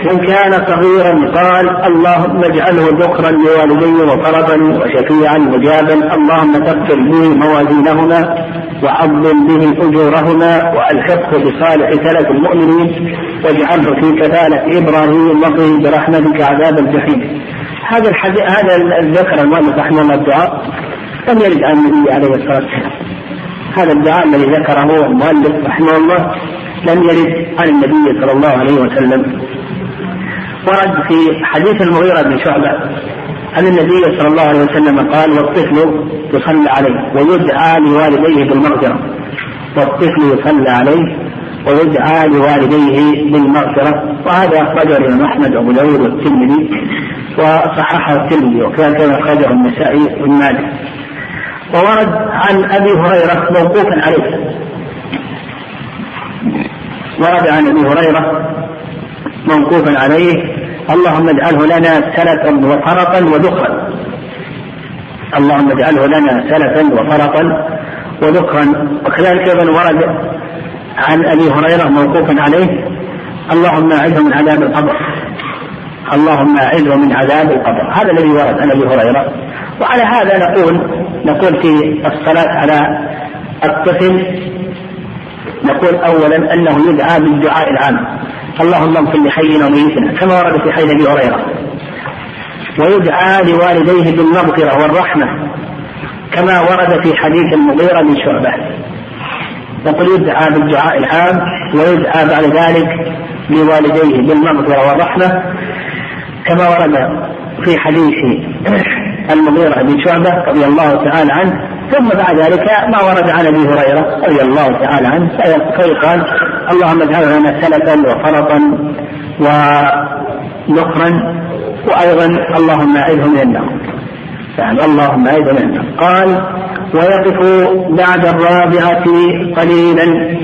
وإن كان صغيرا قال اللهم اجعله ذكرا لوالديه وفرضا وشفيعا مجابا اللهم تغفر به موازينهما وعظم به أجورهما وألحقه بصالح سلف المؤمنين واجعله في كفالة إبراهيم وقه برحمتك عذاب الجحيم. هذا الحديث هذا الذكر المؤلف رحمه الله الدعاء لم يرد عن النبي عليه الصلاة والسلام. هذا الدعاء الذي ذكره المؤلف رحمه الله لم يرد عن النبي صلى الله عليه وسلم. ورد في حديث المغيرة بن شعبة أن النبي صلى الله عليه وسلم قال والطفل يصلى عليه ويدعى لوالديه بالمغفرة. والطفل يصلى عليه ويدعى لوالديه بالمغفرة. وهذا أخرجه الإمام أحمد وأبو داود والترمذي وصححه الترمذي وكان كما أخرجه النسائي ماجه. وورد عن أبي هريرة موقوفا عليه. ورد عن أبي هريرة موقوفا عليه اللهم اجعله لنا سلفا وفرقا وذخرا. اللهم اجعله لنا سلفا وفرقا وذخرا. وكذلك أيضا ورد عن أبي هريرة موقوفا عليه اللهم اعذه من عذاب القبر. اللهم اعذه من عذاب القبر. هذا الذي ورد عن أبي هريرة. وعلى هذا نقول نقول في الصلاة على الطفل نقول اولا أنه يدعى بالدعاء العام. اللهم اغفر لحينا وميتنا كما ورد في حي أبي هريرة. ويدعى لوالديه بالمغفرة والرحمة كما ورد في حديث المغيرة بن شعبة. يقول يدعى بالدعاء العام ويدعى بعد ذلك لوالديه بالمغفرة والرحمة كما ورد في حديث المغيرة بن شعبة رضي الله تعالى عنه. ثم بعد ذلك ما ورد عن أبي هريرة رضي الله تعالى عنه فيقال اللهم اجعل لنا سلفا وفرطا ونقرا وأيضا اللهم أعذه من النار. يعني اللهم أعذه من النار. قال ويقف بعد الرابعة قليلا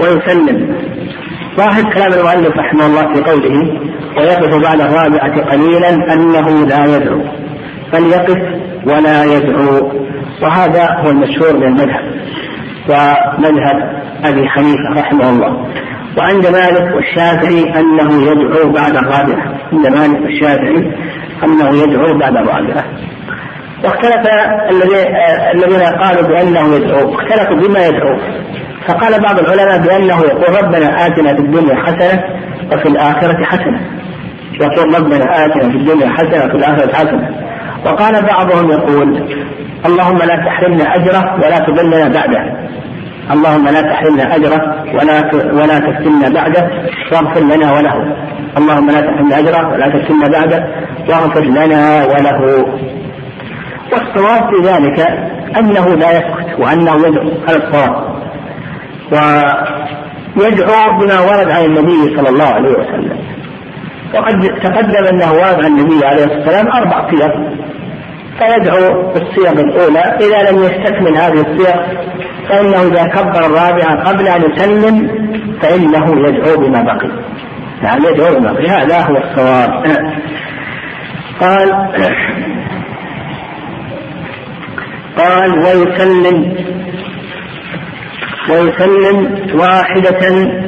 ويسلم. ظاهر كلام المؤلف رحمه الله في قوله ويقف بعد الرابعة قليلا أنه لا يدعو. فليقف ولا يدعو. وهذا هو المشهور من المذهب ومذهب أبي حنيفة رحمه الله. وعند مالك والشافعي أنه يدعو بعد الرابعة. عند مالك والشافعي أنه يدعو بعد الرابعة. واختلف الذين قالوا بأنه يدعو اختلفوا بما يدعو. فقال بعض العلماء بأنه يقول ربنا آتنا في الدنيا حسنة وفي الآخرة حسنة. يقول ربنا آتنا في الدنيا حسنة وفي الآخرة حسنة. وقال بعضهم يقول اللهم لا تحرمنا أجره ولا تضلنا بعده. اللهم لا تحرمنا أجره ولا ولا تفتنا بعده. واغفر لنا وله. اللهم لا تحرمنا أجره ولا تفتنا بعده. واغفر لنا وله. والصواب في ذلك أنه لا يسكت وأنه يدعو على الصواب. ويدعو بما ورد عن النبي صلى الله عليه وسلم. وقد تقدم انه عن النبي عليه الصلاة والسلام أربع صيغ فيدعو بالصيغ الأولى إذا لم يستكمل هذه الصيغ فإنه إذا كبر الرابعة قبل أن يسلم فإنه يدعو بما بقي. نعم يدعو بما بقي. هذا هو الصواب. قال قال ويسلم ويسلم واحدة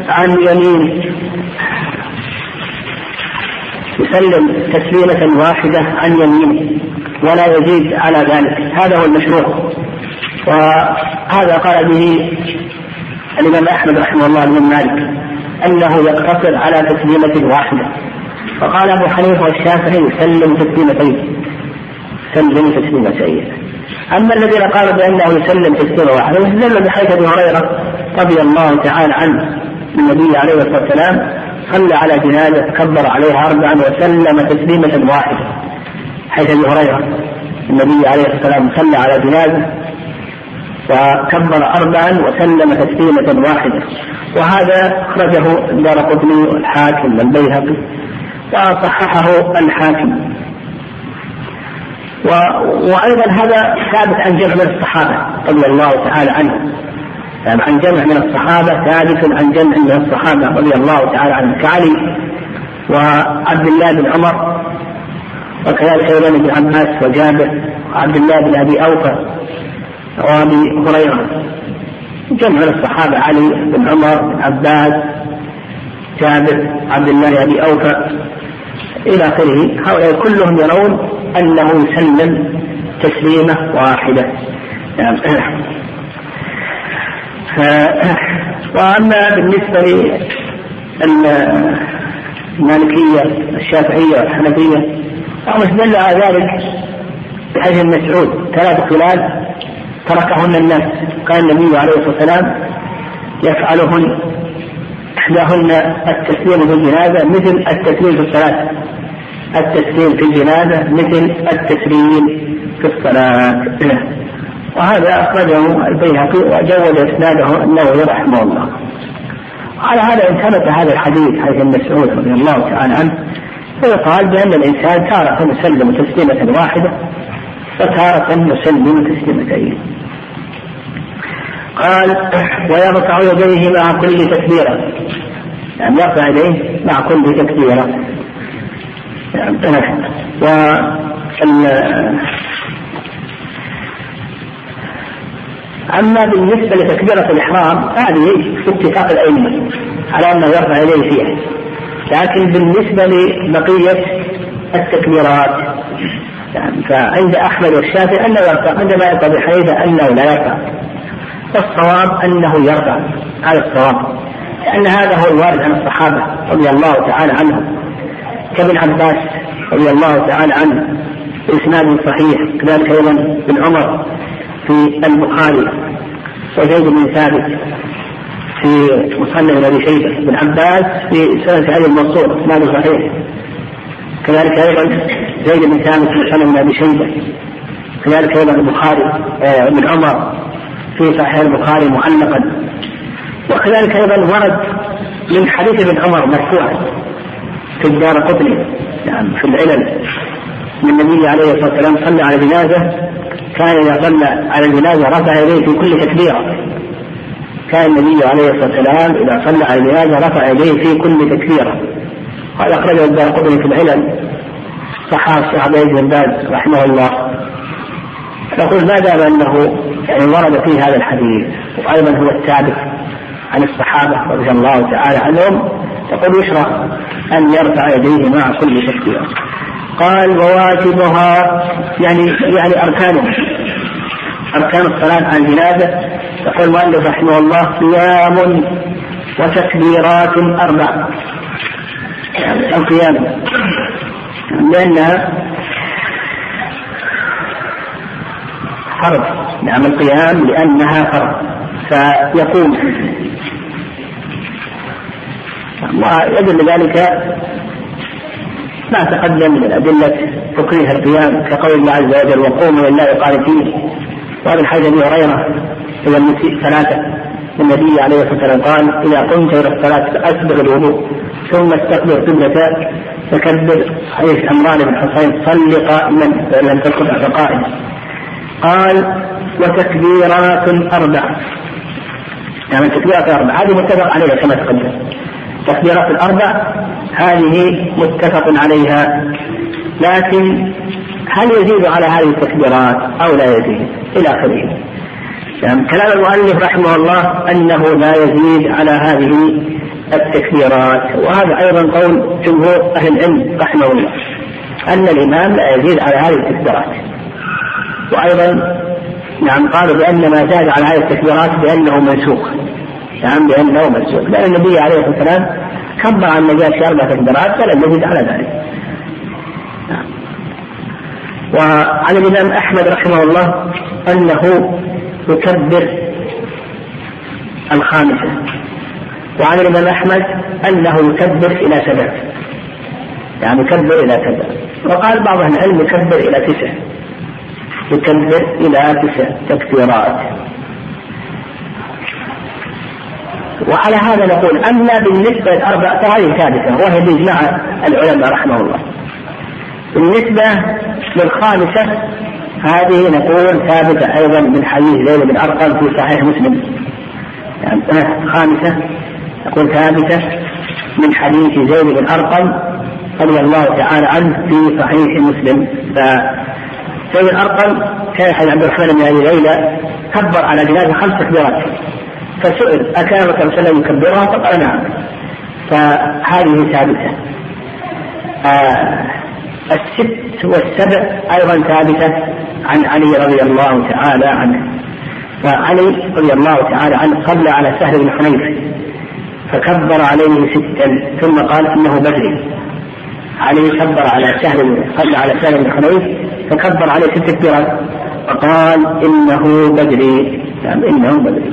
عن يمينه يسلم تسليمة واحدة عن يمينه ولا يزيد على ذلك. هذا هو المشروع. وهذا قال به الإمام أحمد رحمه الله بن مالك أنه يقتصر على تسليمة واحدة. وقال أبو حنيفة والشافعي يسلم تسليمتين. يسلم تسليمتين. أما الذين قالوا بأنه يسلم تسليمة واحدة يستدل بحيث أبي هريرة رضي الله تعالى عنه النبي عليه الصلاة والسلام صلى على جنازة كبر عليها أربعا وسلم تسليمة واحدة. حيث أبي هريرة النبي عليه الصلاة والسلام صلى على جنازة وكبر أربعا وسلم تسليمة واحدة. وهذا أخرجه دار قطني والحاكم والبيهقي وصححه الحاكم. وأيضا هذا ثابت عن جمع من الصحابة رضي الله تعالى عنهم. يعني عن جمع من الصحابة ثابت عن جمع من الصحابة رضي الله تعالى عنهم كعلي وعبد الله بن عمر وكذلك أيضا ابن عباس وجابر وعبد الله بن أبي أوفى وأبي هريرة. جمع من الصحابة علي بن عمر بن عباس جابر عبد الله بن أبي أوفى إلى آخره. هؤلاء كلهم يرون أنه يسلم تسليمة واحدة. يعني وأما بالنسبة للمالكية الشافعية والحنفية فهم استدل على ذلك بحديث مسعود. ثلاث خلال تركهن الناس. كان النبي عليه الصلاة والسلام يفعلهن إحداهن التسليم في الجنازة مثل التسليم في الصلاة. التسليم في الجنازة مثل التسليم في الصلاة. وهذا أخرجه البيهقي وجود إسناده النووي رحمه الله. على هذا إن ثبت هذا الحديث حديث مسعود رضي الله تعالى عنه فيقال بأن الإنسان تارة يسلم تسليمة واحدة وتارة يسلم تسليمتين قال ويرفع يديه مع كل تكبيرة. يعني يرفع يديه مع كل تكبيرة. يعني و أما بالنسبة لتكبيرة الإحرام فهذه في اتفاق الأئمة على أنه يرفع يديه فيها. لكن بالنسبة لبقية التكبيرات يعني فعند أحمد والشافعي أنه يرفع عند مالك أبي حنيفة أنه لا يرفع. والصواب أنه يرفع هذا الصواب. لأن هذا هو الوارد عن الصحابة رضي الله تعالى عنهم. كابن عباس رضي الله تعالى عنه بإسناد صحيح كذلك أيضا بن عمر. في البخاري وزيد بن ثابت في مصنف أبي شيبه بن عباس في سنة علي المنصور اسناده صحيح. كذلك أيضا زيد بن ثابت في مصنف أبي شيبه كذلك أيضا البخاري آه، ابن عمر في صحيح البخاري معلقا وكذلك أيضا ورد من حديث ابن عمر مرفوعا في الدار قطني يعني في العلل. من النبي عليه الصلاة والسلام صلى على جنازة كان إذا صلى على الجنازه رفع يديه في كل تكبيرة. كان النبي عليه الصلاة والسلام إذا صلى على الجنازه رفع يديه في كل تكبيرة. قال أخرجه الدار قطني في العلل. صححه الشيخ بن باز رحمه الله. نقول ما دام أنه يعني ورد فيه هذا الحديث وأيضا هو الثابت عن الصحابة رضي الله تعالى عنهم يقول يشرع أن يرفع يديه مع كل تكبيرة. قال وواجبها يعني يعني أركانها. أركان الصلاة على الجنازة. يقول المؤلف رحمه الله قيام وتكبيرات أربع. القيام. لأنها فرض. نعم القيام لأنها فرض. فيقوم. ويدل ذلك ما تقدم من أدلة تكريه القيام كقول الله عز وجل وقوموا لله قانتين وهذا الحديث أبي هريرة إلى المسيء ثلاثة النبي عليه الصلاة والسلام قال إذا قمت إلى الصلاة فأسبغ الوضوء ثم استقبل قبلة فكبر حديث عمران بن حصين صل قائما لم تكن فقائما قال وتكبيرات أربع يعني تكبيرات أربع. هذه متفق عليها كما تقدم. تكبيرات الأربع هذه متفق عليها. لكن هل يزيد على هذه التكبيرات أو لا يزيد؟ إلى آخره. يعني كلام المؤلف رحمه الله أنه لا يزيد على هذه التكبيرات. وهذا أيضا قول جمهور أهل العلم رحمه الله أن الإمام لا يزيد على هذه التكبيرات. وأيضا نعم قالوا بأن ما زاد على هذه التكبيرات بأنه منسوخ. نعم بأنه منسوخ لأن النبي عليه الصلاة والسلام كبر عن النجاة في أربع تكبيرات فلم يزد على ذلك. نعم. وعن الإمام أحمد رحمه الله أنه يكبر الخامسه وعن الإمام أحمد أنه يكبر إلى سبع. يعني يكبر إلى سبع. وقال بعض أهل العلم يكبر إلى تسع. يكبر إلى تسع تكبيرات وعلى هذا نقول أما بالنسبة للأربع فهذه ثابتة وهي بإجماع العلماء رحمه الله. بالنسبة للخامسة هذه نقول ثابتة أيضا من حديث زيد بن أرقم في صحيح مسلم. يعني خامسة نقول ثابتة من حديث زيد بن أرقم رضي الله تعالى عنه في صحيح مسلم. ف زيد الارقم كان حديث عبد الرحمن بن أبي ليلى كبر على جنازة خمس تكبيرات فسئل الله عليه وسلم يكبرها فقال نعم فهذه ثابتة. آه الست والسبع أيضا ثابتة عن علي رضي الله تعالى عنه. فعلي رضي الله تعالى عنه صلى على سهل بن حنيف فكبر عليه ستا ثم قال إنه بدري علي كبر على سهل صلى على سهل بن حنيف فكبر عليه ست تكبيرات فقال إنه بدري يعني إنه بدري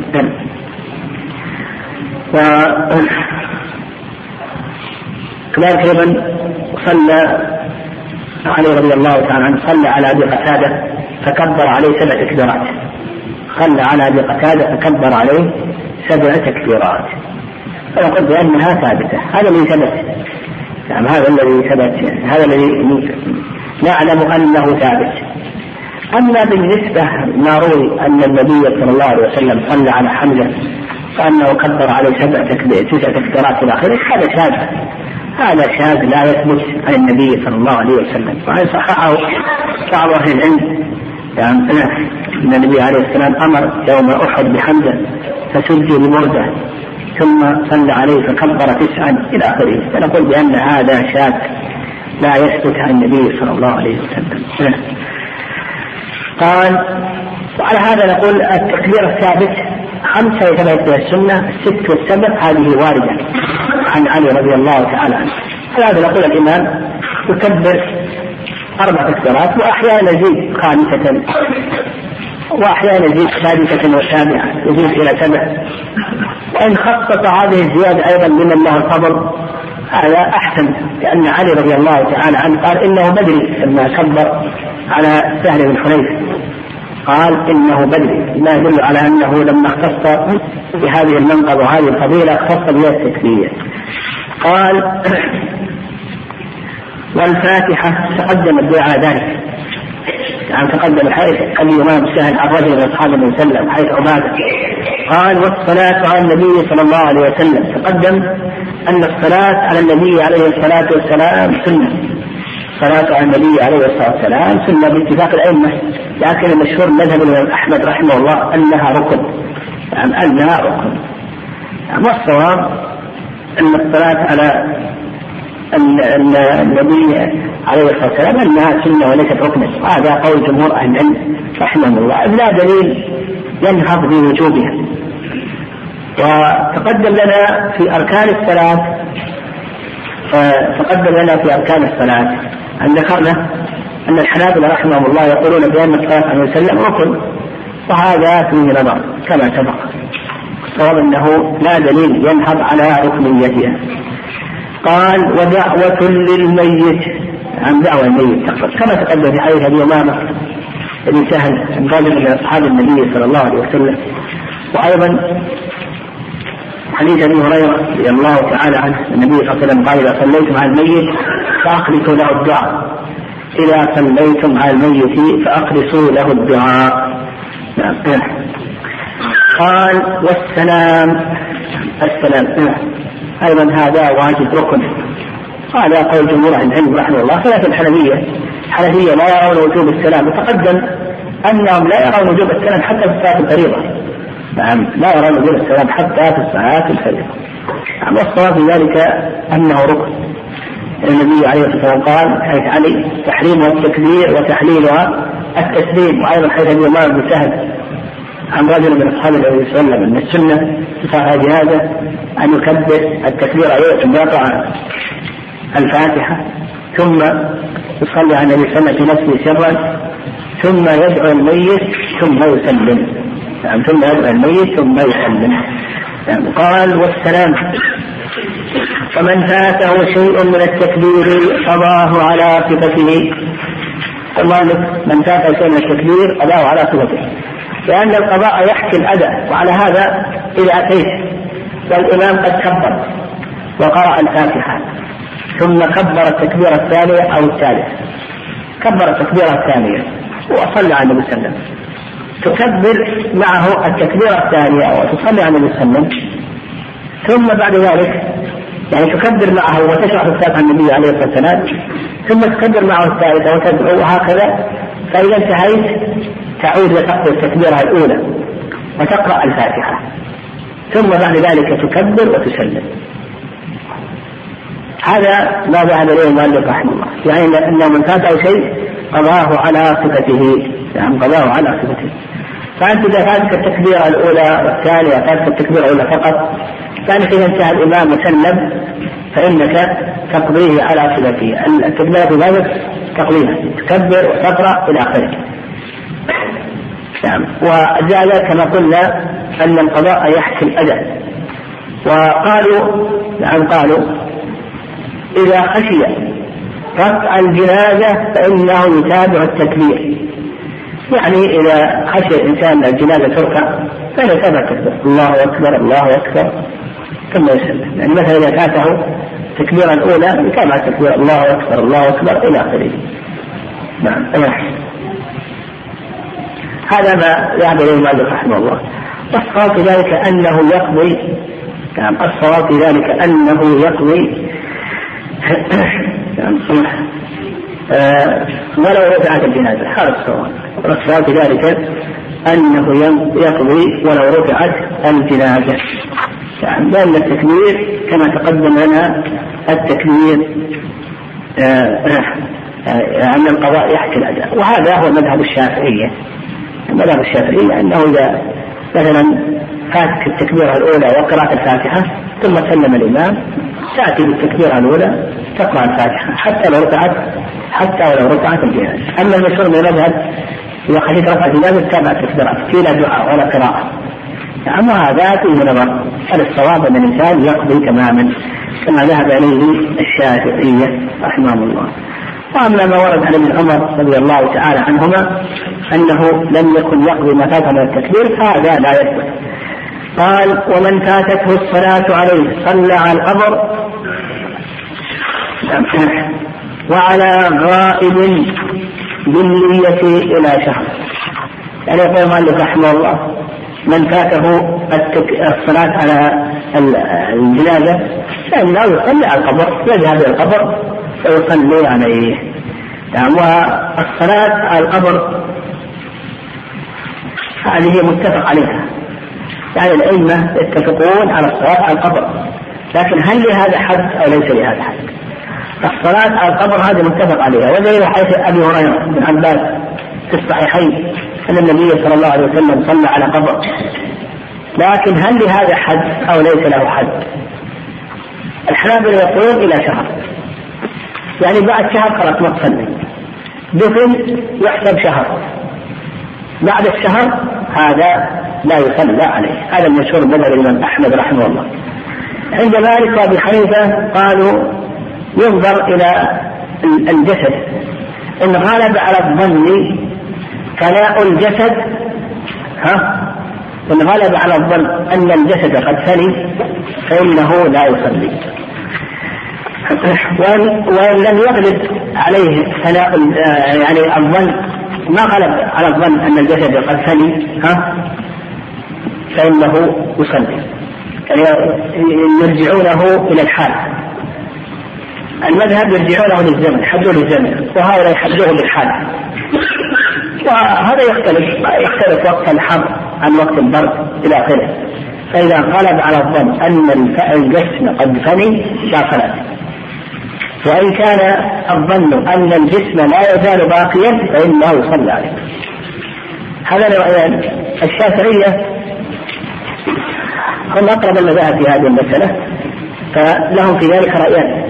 نعم و كذلك أيضا صلى علي رضي الله تعالى عنه صلى على أبي قتادة فكبر عليه سبع تكبيرات. صلى على أبي قتادة فكبر عليه سبع تكبيرات. فنقول بأنها ثابتة. هذا الذي ثبت. نعم هذا الذي ثبت. هذا الذي نعلم أنه ثابت. أما بالنسبة ما روي أن النبي صلى الله عليه وسلم صلى على حمزة وانه كبر عليه سبع تسع تكبيرات إلى آخره. هذا شاذ. هذا شاذ لا يثبت عن النبي صلى الله عليه وسلم. وان صححه بعض أهل العلم. يعني إن النبي عليه السلام أمر يوم أحد بحمزة فسجوا بمرده ثم صلى عليه فكبر تسعا إلى آخره. فنقول بأن هذا شاذ لا يثبت عن النبي صلى الله عليه وسلم. قال وعلى هذا نقول التكبير الثابت خمسة يثبت بها السنة الست والسبع هذه واردة. عن علي رضي الله تعالى عنه. على هذا نقول الإمام يكبر أربع تكبيرات وأحيانا يزيد خامسة وأحيانا يزيد سادسة وسابعة يزيد إلى سبع. وإن خصص هذه الزيادة أيضا لمن له الفضل هذا أحسن لأن علي رضي الله تعالى عنه قال إنه بدري لما كبر على سهل بن حنيف قال إنه بدري ما يدل على أنه لما اختص بهذه المنقبة وهذه الفضيلة اختص بها التكبير. قال والفاتحة تقدم الدعاء ذلك. يعني تقدم حيث الإمام سهل عن رجل من أصحاب النبي صلى الله عليه وسلم حيث عبادة. قال والصلاة على النبي صلى الله عليه وسلم. تقدم أن الصلاة على النبي عليه الصلاة والسلام سنة. الصلاة على النبي عليه الصلاة والسلام سنة باتفاق الأئمة. لكن المشهور مذهب الإمام أحمد رحمه الله أنها ركن. يعني أنها ركن. يعني والصواب أن الصلاة على النبي عليه الصلاة والسلام أنها سنة وليست ركنا وهذا قول جمهور أهل العلم رحمهم الله. لا دليل ينهض بوجوبها وتقدم لنا في أركان الصلاة تقدم لنا في أركان الصلاة. أن ذكرنا أن الحنابلة رحمهم الله يقولون بأن الصلاه عليه وسلم ركن وهذا فيه نظر كما سبق. الصواب أنه لا دليل ينهض على ركنيتها قال ودعوة للميت عن دعوة الميت كما تقدم في حديث أبي أمامة بن سهل رجل من أصحاب النبي صلى الله عليه وسلم وأيضا حديث أبي هريرة رضي الله تعالى عنه النبي صلى الله عليه وسلم قال إذا صليتم على الميت فأخلصوا له الدعاء. إذا صليتم على الميت فأخلصوا له الدعاء. نعم. قال والسلام. السلام. أيضا هذا واجب ركن. هذا قول جمهور أهل العلم رحمه الله. خلاف الحنفية. الحنفية لا يرون وجوب السلام. وتقدم أنهم لا يرون وجوب السلام حتى في الصلاة الفريضة. نعم لا يرون وجوب السلام حتى في الصلاه الفريضه نعم والصواب في ذلك أنه ركن. النبي عليه الصلاة والسلام قال حيث علي تحريمها التكبير وتحليلها التسليم. وأيضا حيث ابي بن سهل عن رجل من أصحاب النبي صلى الله عليه وسلم أن السنة في جهازه أن يكبر التكبير عليه ثم يقرأ الفاتحة ثم يصلي على النبي صلى الله عليه وسلم في نفسه سرا ثم يدعو الميت ثم يسلم. نعم ثم يدعو الميت ثم يسلم نعم قال والسلام. فمن فاته شيء من التكبير قضاه على صفته. كذلك من فاته شيء من التكبير قضاه على صفته. لأن القضاء يحكي الأداء وعلى هذا إذا أتيت والإمام قد كبر وقرأ الفاتحة ثم كبر التكبيرة الثانية أو الثالثة كبر التكبيرة الثانية وصلى على النبي صلى الله عليه وسلم. تكبر معه التكبيرة الثانية وتصلي على النبي صلى الله عليه وسلم. ثم بعد ذلك يعني تكبر معه وتشرح الفاتحة النبي عليه الصلاة والسلام ثم تكبر معه الثالثة وتدعو وهكذا فإذا انتهيت تعود وتقضي التكبيرة الأولى وتقرأ الفاتحة. ثم بعد ذلك تكبر وتسلم. هذا ما ذهب إليه المؤلف رحمه الله. يعني ان من فاته شيء قضاه على صفته. نعم قضاه على صفته فأنت إذا فاتك التكبيرة الأولى والثانية فاتك التكبيرة الأولى فقط ذلك اذا انتهى الإمام وسلم فإنك تقضيه على صفته التكبيرة ذلك تقضيها. تكبر وتقرأ إلى آخره. نعم. وجاء كما قلنا أن القضاء يحكي الأداء وقالوا نعم قالوا إذا خشي رفع الجنازة فإنه يتابع التكبير. يعني إذا خشي الإنسان الجنازة ترفع فيتابع التكبير الله أكبر الله أكبر. ثم يسلم. يعني مثلا إذا فاته التكبيرة الأولى يتابع التكبير الله أكبر الله أكبر إلى آخره. نعم هذا ما ذهب إليه مالك رحمه الله. والصواب في ذلك أنه يقضي. نعم الصواب في ذلك أنه يقضي. نعم آه ولو رفعت هذا الصواب والصواب في ذلك أنه يقضي ولو رفعت الجنازة. يعني لأن التكبير كما تقدم لنا التكبير آه آه أن القضاء يحكي الأداء. وهذا هو مذهب الشافعية. مذهب الشافعية أنه إذا مثلا فاتك التكبيرة الأولى وقراءة الفاتحة ثم سلم الإمام تأتي بالتكبيرة الأولى تقرأ الفاتحة. حتى لو رفعت حتى ولو رفعت الجنازة أما المشهور من المذهب إذا خشيت رفع الإمام تابع تكبيرات في لا دعاء ولا قراءة. نعم وهذا فيه نظر هل الصواب أن الإنسان يقضي تماما كما ذهب إليه الشافعية رحمهم الله. وأما ما ورد عن ابن عمر رضي الله تعالى عنهما أنه لم يكن يقضي ما فات من التكبير هذا لا يثبت. قال ومن فاتته الصلاة عليه صلى على القبر وعلى غائب بالنية إلى شهر. يعني يقول المؤلف رحمه الله من فاته الصلاة على الجنازة فإنه يصلي على القبر يذهب إلى القبر ويصلي عليه. نعم والصلاة على القبر هذه متفق عليها. يعني الأئمة يتفقون على الصلاة على القبر لكن هل لهذا حد أو ليس لهذا حد؟ الصلاة القبر هذه متفق عليها ودليل حيث أبي هريرة بن عباس في الصحيحين أن النبي صلى الله عليه وسلم صلى على قبر. لكن هل لهذا حد أو ليس له حد؟ الحنابلة يقولون إلى شهر. يعني بعد شهر خلاص ما تصلي. دفن يحسب شهر. بعد الشهر هذا لا يصلى عليه. هذا المشهور مذهب الإمام أحمد رحمه الله. عند مالك وابي حنيفة قالوا ينظر إلى الجسد. إن غلب على الظن فناء الجسد ها؟ إن غلب على الظن أن الجسد قد فني فإنه لا يصلي. وان لم يغلب عليه فناء يعني الظن ما غلب على الظن أن الجسد قد فني ها؟ فإنه يصلي. يعني يرجعونه إلى الحال. المذهب يرجعونه للزمن يحدون للزمن وهؤلاء يحدون للحال. وهذا يختلف يختلف وقت الحر عن وقت البرد إلى آخره. فإذا غلب على الظن أن الجسم قد فني لا صلاه وإن كان الظن أن الجسم لا يزال باقيا فإنه يصلى عليه. هذا رأيان الشافعية. هم أقرب المذاهب في هذه المسألة فلهم في ذلك رأيان.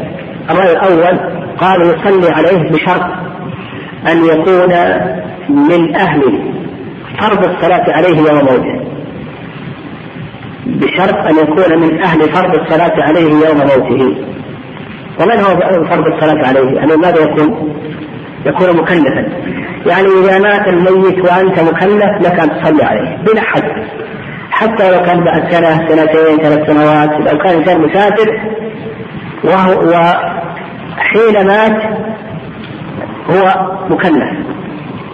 الرأي الأول قالوا يصلي عليه بشرط أن يكون من أهل فرض الصلاة عليه يوم موته بشرط أن يكون من أهل فرض الصلاة عليه يوم موته ومن هو فرض الصلاة عليه؟ يعني ماذا يكون؟ يكون مكلفا يعني إذا مات الميت وأنت مكلف لك أن تصلي عليه بلا حد حتى لو كان بعد سنة سنتين ثلاث سنوات لو كان إنسان مسافر وهو وحين مات هو مكلف.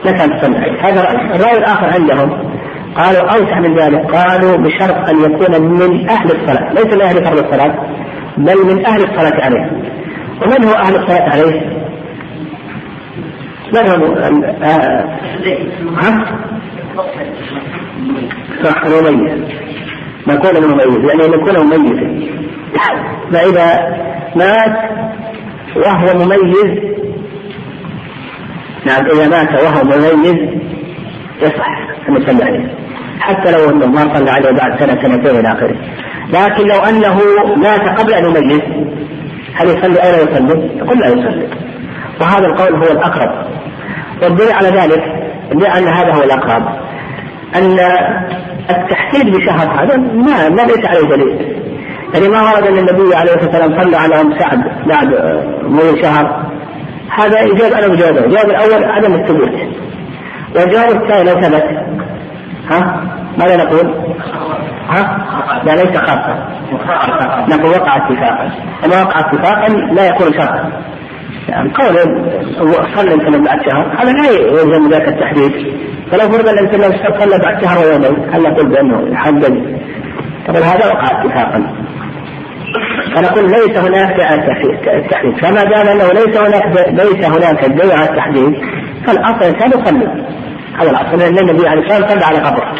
لك عليه هذا الرأي الآخر عندهم قالوا أوسع من ذلك. قالوا بشرط أن يكون من أهل الصلاة. ليس من أهل فرض الصلاة بل من أهل الصلاة عليه. ومن هو أهل الصلاة عليه؟ من هو آه ها؟ صح مميز. نكون مميز يعني نكون مميزا. فإذا مات وهو مميز. نعم إذا مات وهو مميز يصح أن يصلى عليه حتى لو أنه ما صلى عليه بعد سنة سنتين إلى آخره. لكن لو أنه مات قبل أن يميز هل يصلي أو لا يصلي؟ يقول لا يصلي. وهذا القول هو الأقرب. والدليل على ذلك لأن هذا هو الأقرب أن التحديد بشهر هذا ما ما ليس عليه دليل. يعني ما ورد أن النبي عليه الصلاة والسلام صلى على أم سعد بعد مرور شهر. هذا إجابة أنا بجوابه الجواب الأول عدم الثبوت. والجواب الثاني لو ثبت. ها؟ ماذا نقول؟ ها؟ لا ليس خاصة نقول وقع اتفاقا. وما وقع اتفاقا لا يكون شرطا. يعني قول صلى الانسان بعد شهر هذا لا يلزم ذاك التحديد. فلو فرض الانسان صلى بعد شهر ويومين هل نقول بأنه يحدد طبعا هذا وقع اتفاقا فنقول ليس هناك التحديد فما دام أنه ليس هناك ليس هناك دليل على التحديد فالأصل الانسان يصلي. هذا الأصل. ان النبي عليه الصلاة والسلام صلى على قبره.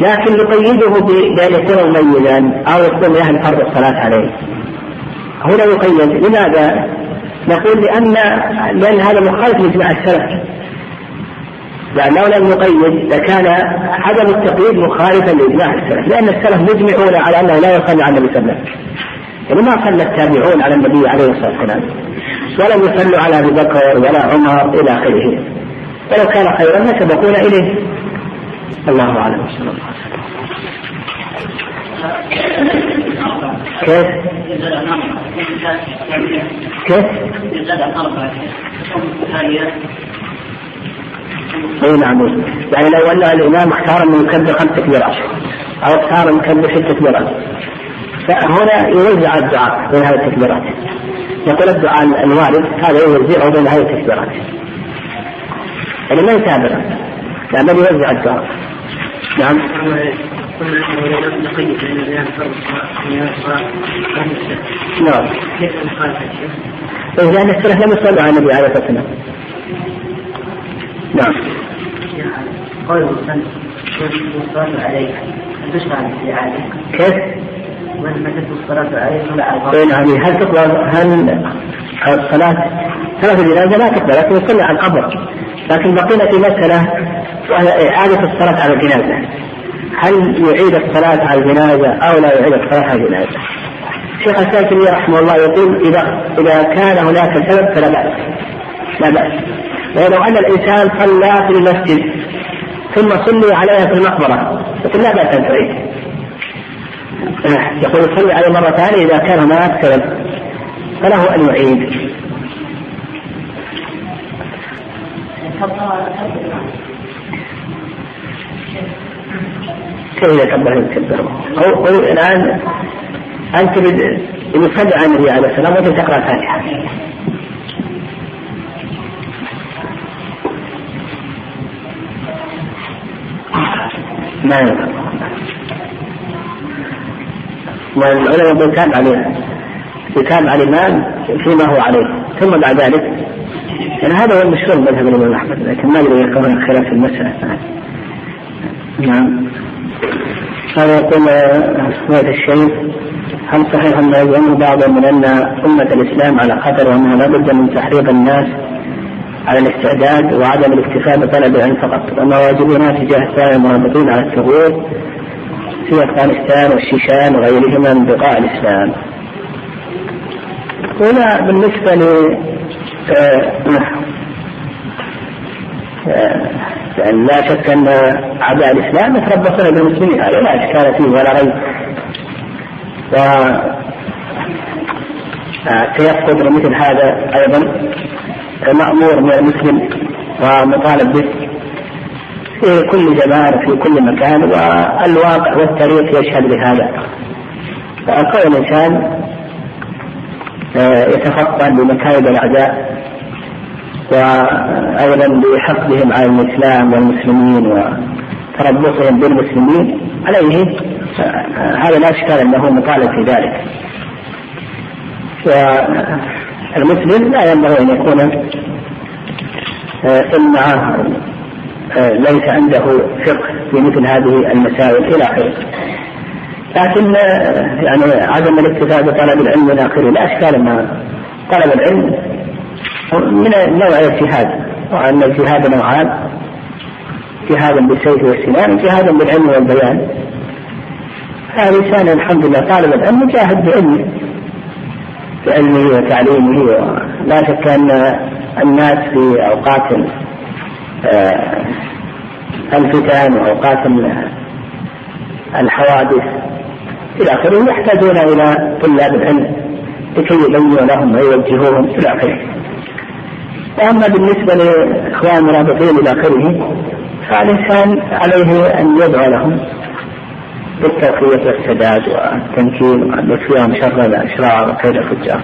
لكن نقيده بأن يكون مميزا أو يكون من أهل فرض الصلاة عليه. هنا يقيد. لماذا؟ نقول لأن لأن هذا مخالف لاجماع السلف. لأنه لم يقيد لكان عدم التقييد مخالفا لإجماع السلف لأن السلف مجمعون على أنه لا يصلي على النبي صلى الله عليه وسلم يعني ما صلى التابعون على النبي عليه الصلاة والسلام ولم يصلوا على أبي بكر ولا عمر إلى آخره ولو كان خيرا لسبقونا إليه الله أعلم صلى الله عليه كيف؟ كيف؟ اي نعم. يعني لو أن الإمام اختار أنه يكبر خمس تكبيرات أو اختار أن يكبر ست تكبيرات فهنا يوزع الدعاء بين هذه التكبيرات. يقول الدعاء الوارد هذا يوزعه بين هذه التكبيرات. يعني ما يتابع لا بل يوزع الدعاء. نعم. نعم. كيف لأن السلف لم يصلوا على النبي عليه الصلاة والسلام. نعم. قول الصلاة عليه تشرع كيف؟ الصلاة عليه ولا يعني هل تقبل هل الصلاة صلاة الجنازة لا تقبل لكن يصلي على القبر. لكن بقينا في مسألة وهي إعادة الصلاة على الجنازة. هل يعيد الصلاة على الجنازة أو لا يعيد الصلاة على الجنازة؟ شيخ الشافعي رحمه الله يقول إذا إذا كان هناك سبب فلا بأس. لا بأس. ولو أن الإنسان صلى في المسجد ثم صلي عليها في المقبرة لكن لا بأس أن تعيد. يقول صلي عليه مرة ثانية إذا كان هناك سبب فله أن يعيد. كيف يكبر يكبر هو هو الآن أنت يصلي على النبي عليه السلام وأنت تقرأ الفاتحة. ما والعلماء يتابع عليه يتابع الإمام فيما هو عليه. ثم بعد ذلك يعني هذا هو المشهور مذهب الإمام أحمد لكن ما أدري يكون خلاف المسألة. نعم. هذا يقول هذا الشيخ هل صحيح أن يزعم بعض من أن أمة الإسلام على خطر وأنه لابد من تحريض الناس على الاستعداد وعدم الاكتفاء بطلب العلم فقط وما واجبنا تجاه سائر المرابطين على الثغور في أفغانستان والشيشان وغيرهما من بقاع الإسلام. هنا بالنسبة ل آه، آه، لا شك أن أعداء الإسلام يتربصون بالمسلمين هذا لا إشكال فيه ولا ريب. و التيقظ مثل هذا أيضا مأمور من المسلم ومطالب به في كل زمان في كل مكان والواقع والتاريخ يشهد بهذا. فكون الإنسان آه، يتفطن بمكايد الأعداء وأيضا بحقدهم على الإسلام والمسلمين وتربصهم بالمسلمين عليه آه، هذا لا إشكال أنه مطالب في ذلك. والمسلم لا ينبغي أن يكون آه، إما آه، ليس عنده فقه في مثل هذه المسائل إلى آخره. لكن آه، يعني عدم الاكتفاء بطلب العلم إلى آخره لا إشكال ان طلب العلم. من نوع الجهاد وأن الجهاد نوعان جهاد بالسيف والسنان وجهاد بالعلم والبيان. فالإنسان الحمد لله طالب العلم يجاهد بعلمه. بعلمه وتعليمه ولا شك أن الناس في أوقات آه، الفتن وأوقات الحوادث إلى آخره يحتاجون إلى طلاب العلم لكي يبينوا لهم ويوجهوهم إلى آخره. وأما بالنسبة لاخوان المرابطين إلى آخره فالإنسان عليه أن يدعو لهم بالتوفيق والسداد والتمكين وان يكفيهم شر الاشرار وكيد الفجار.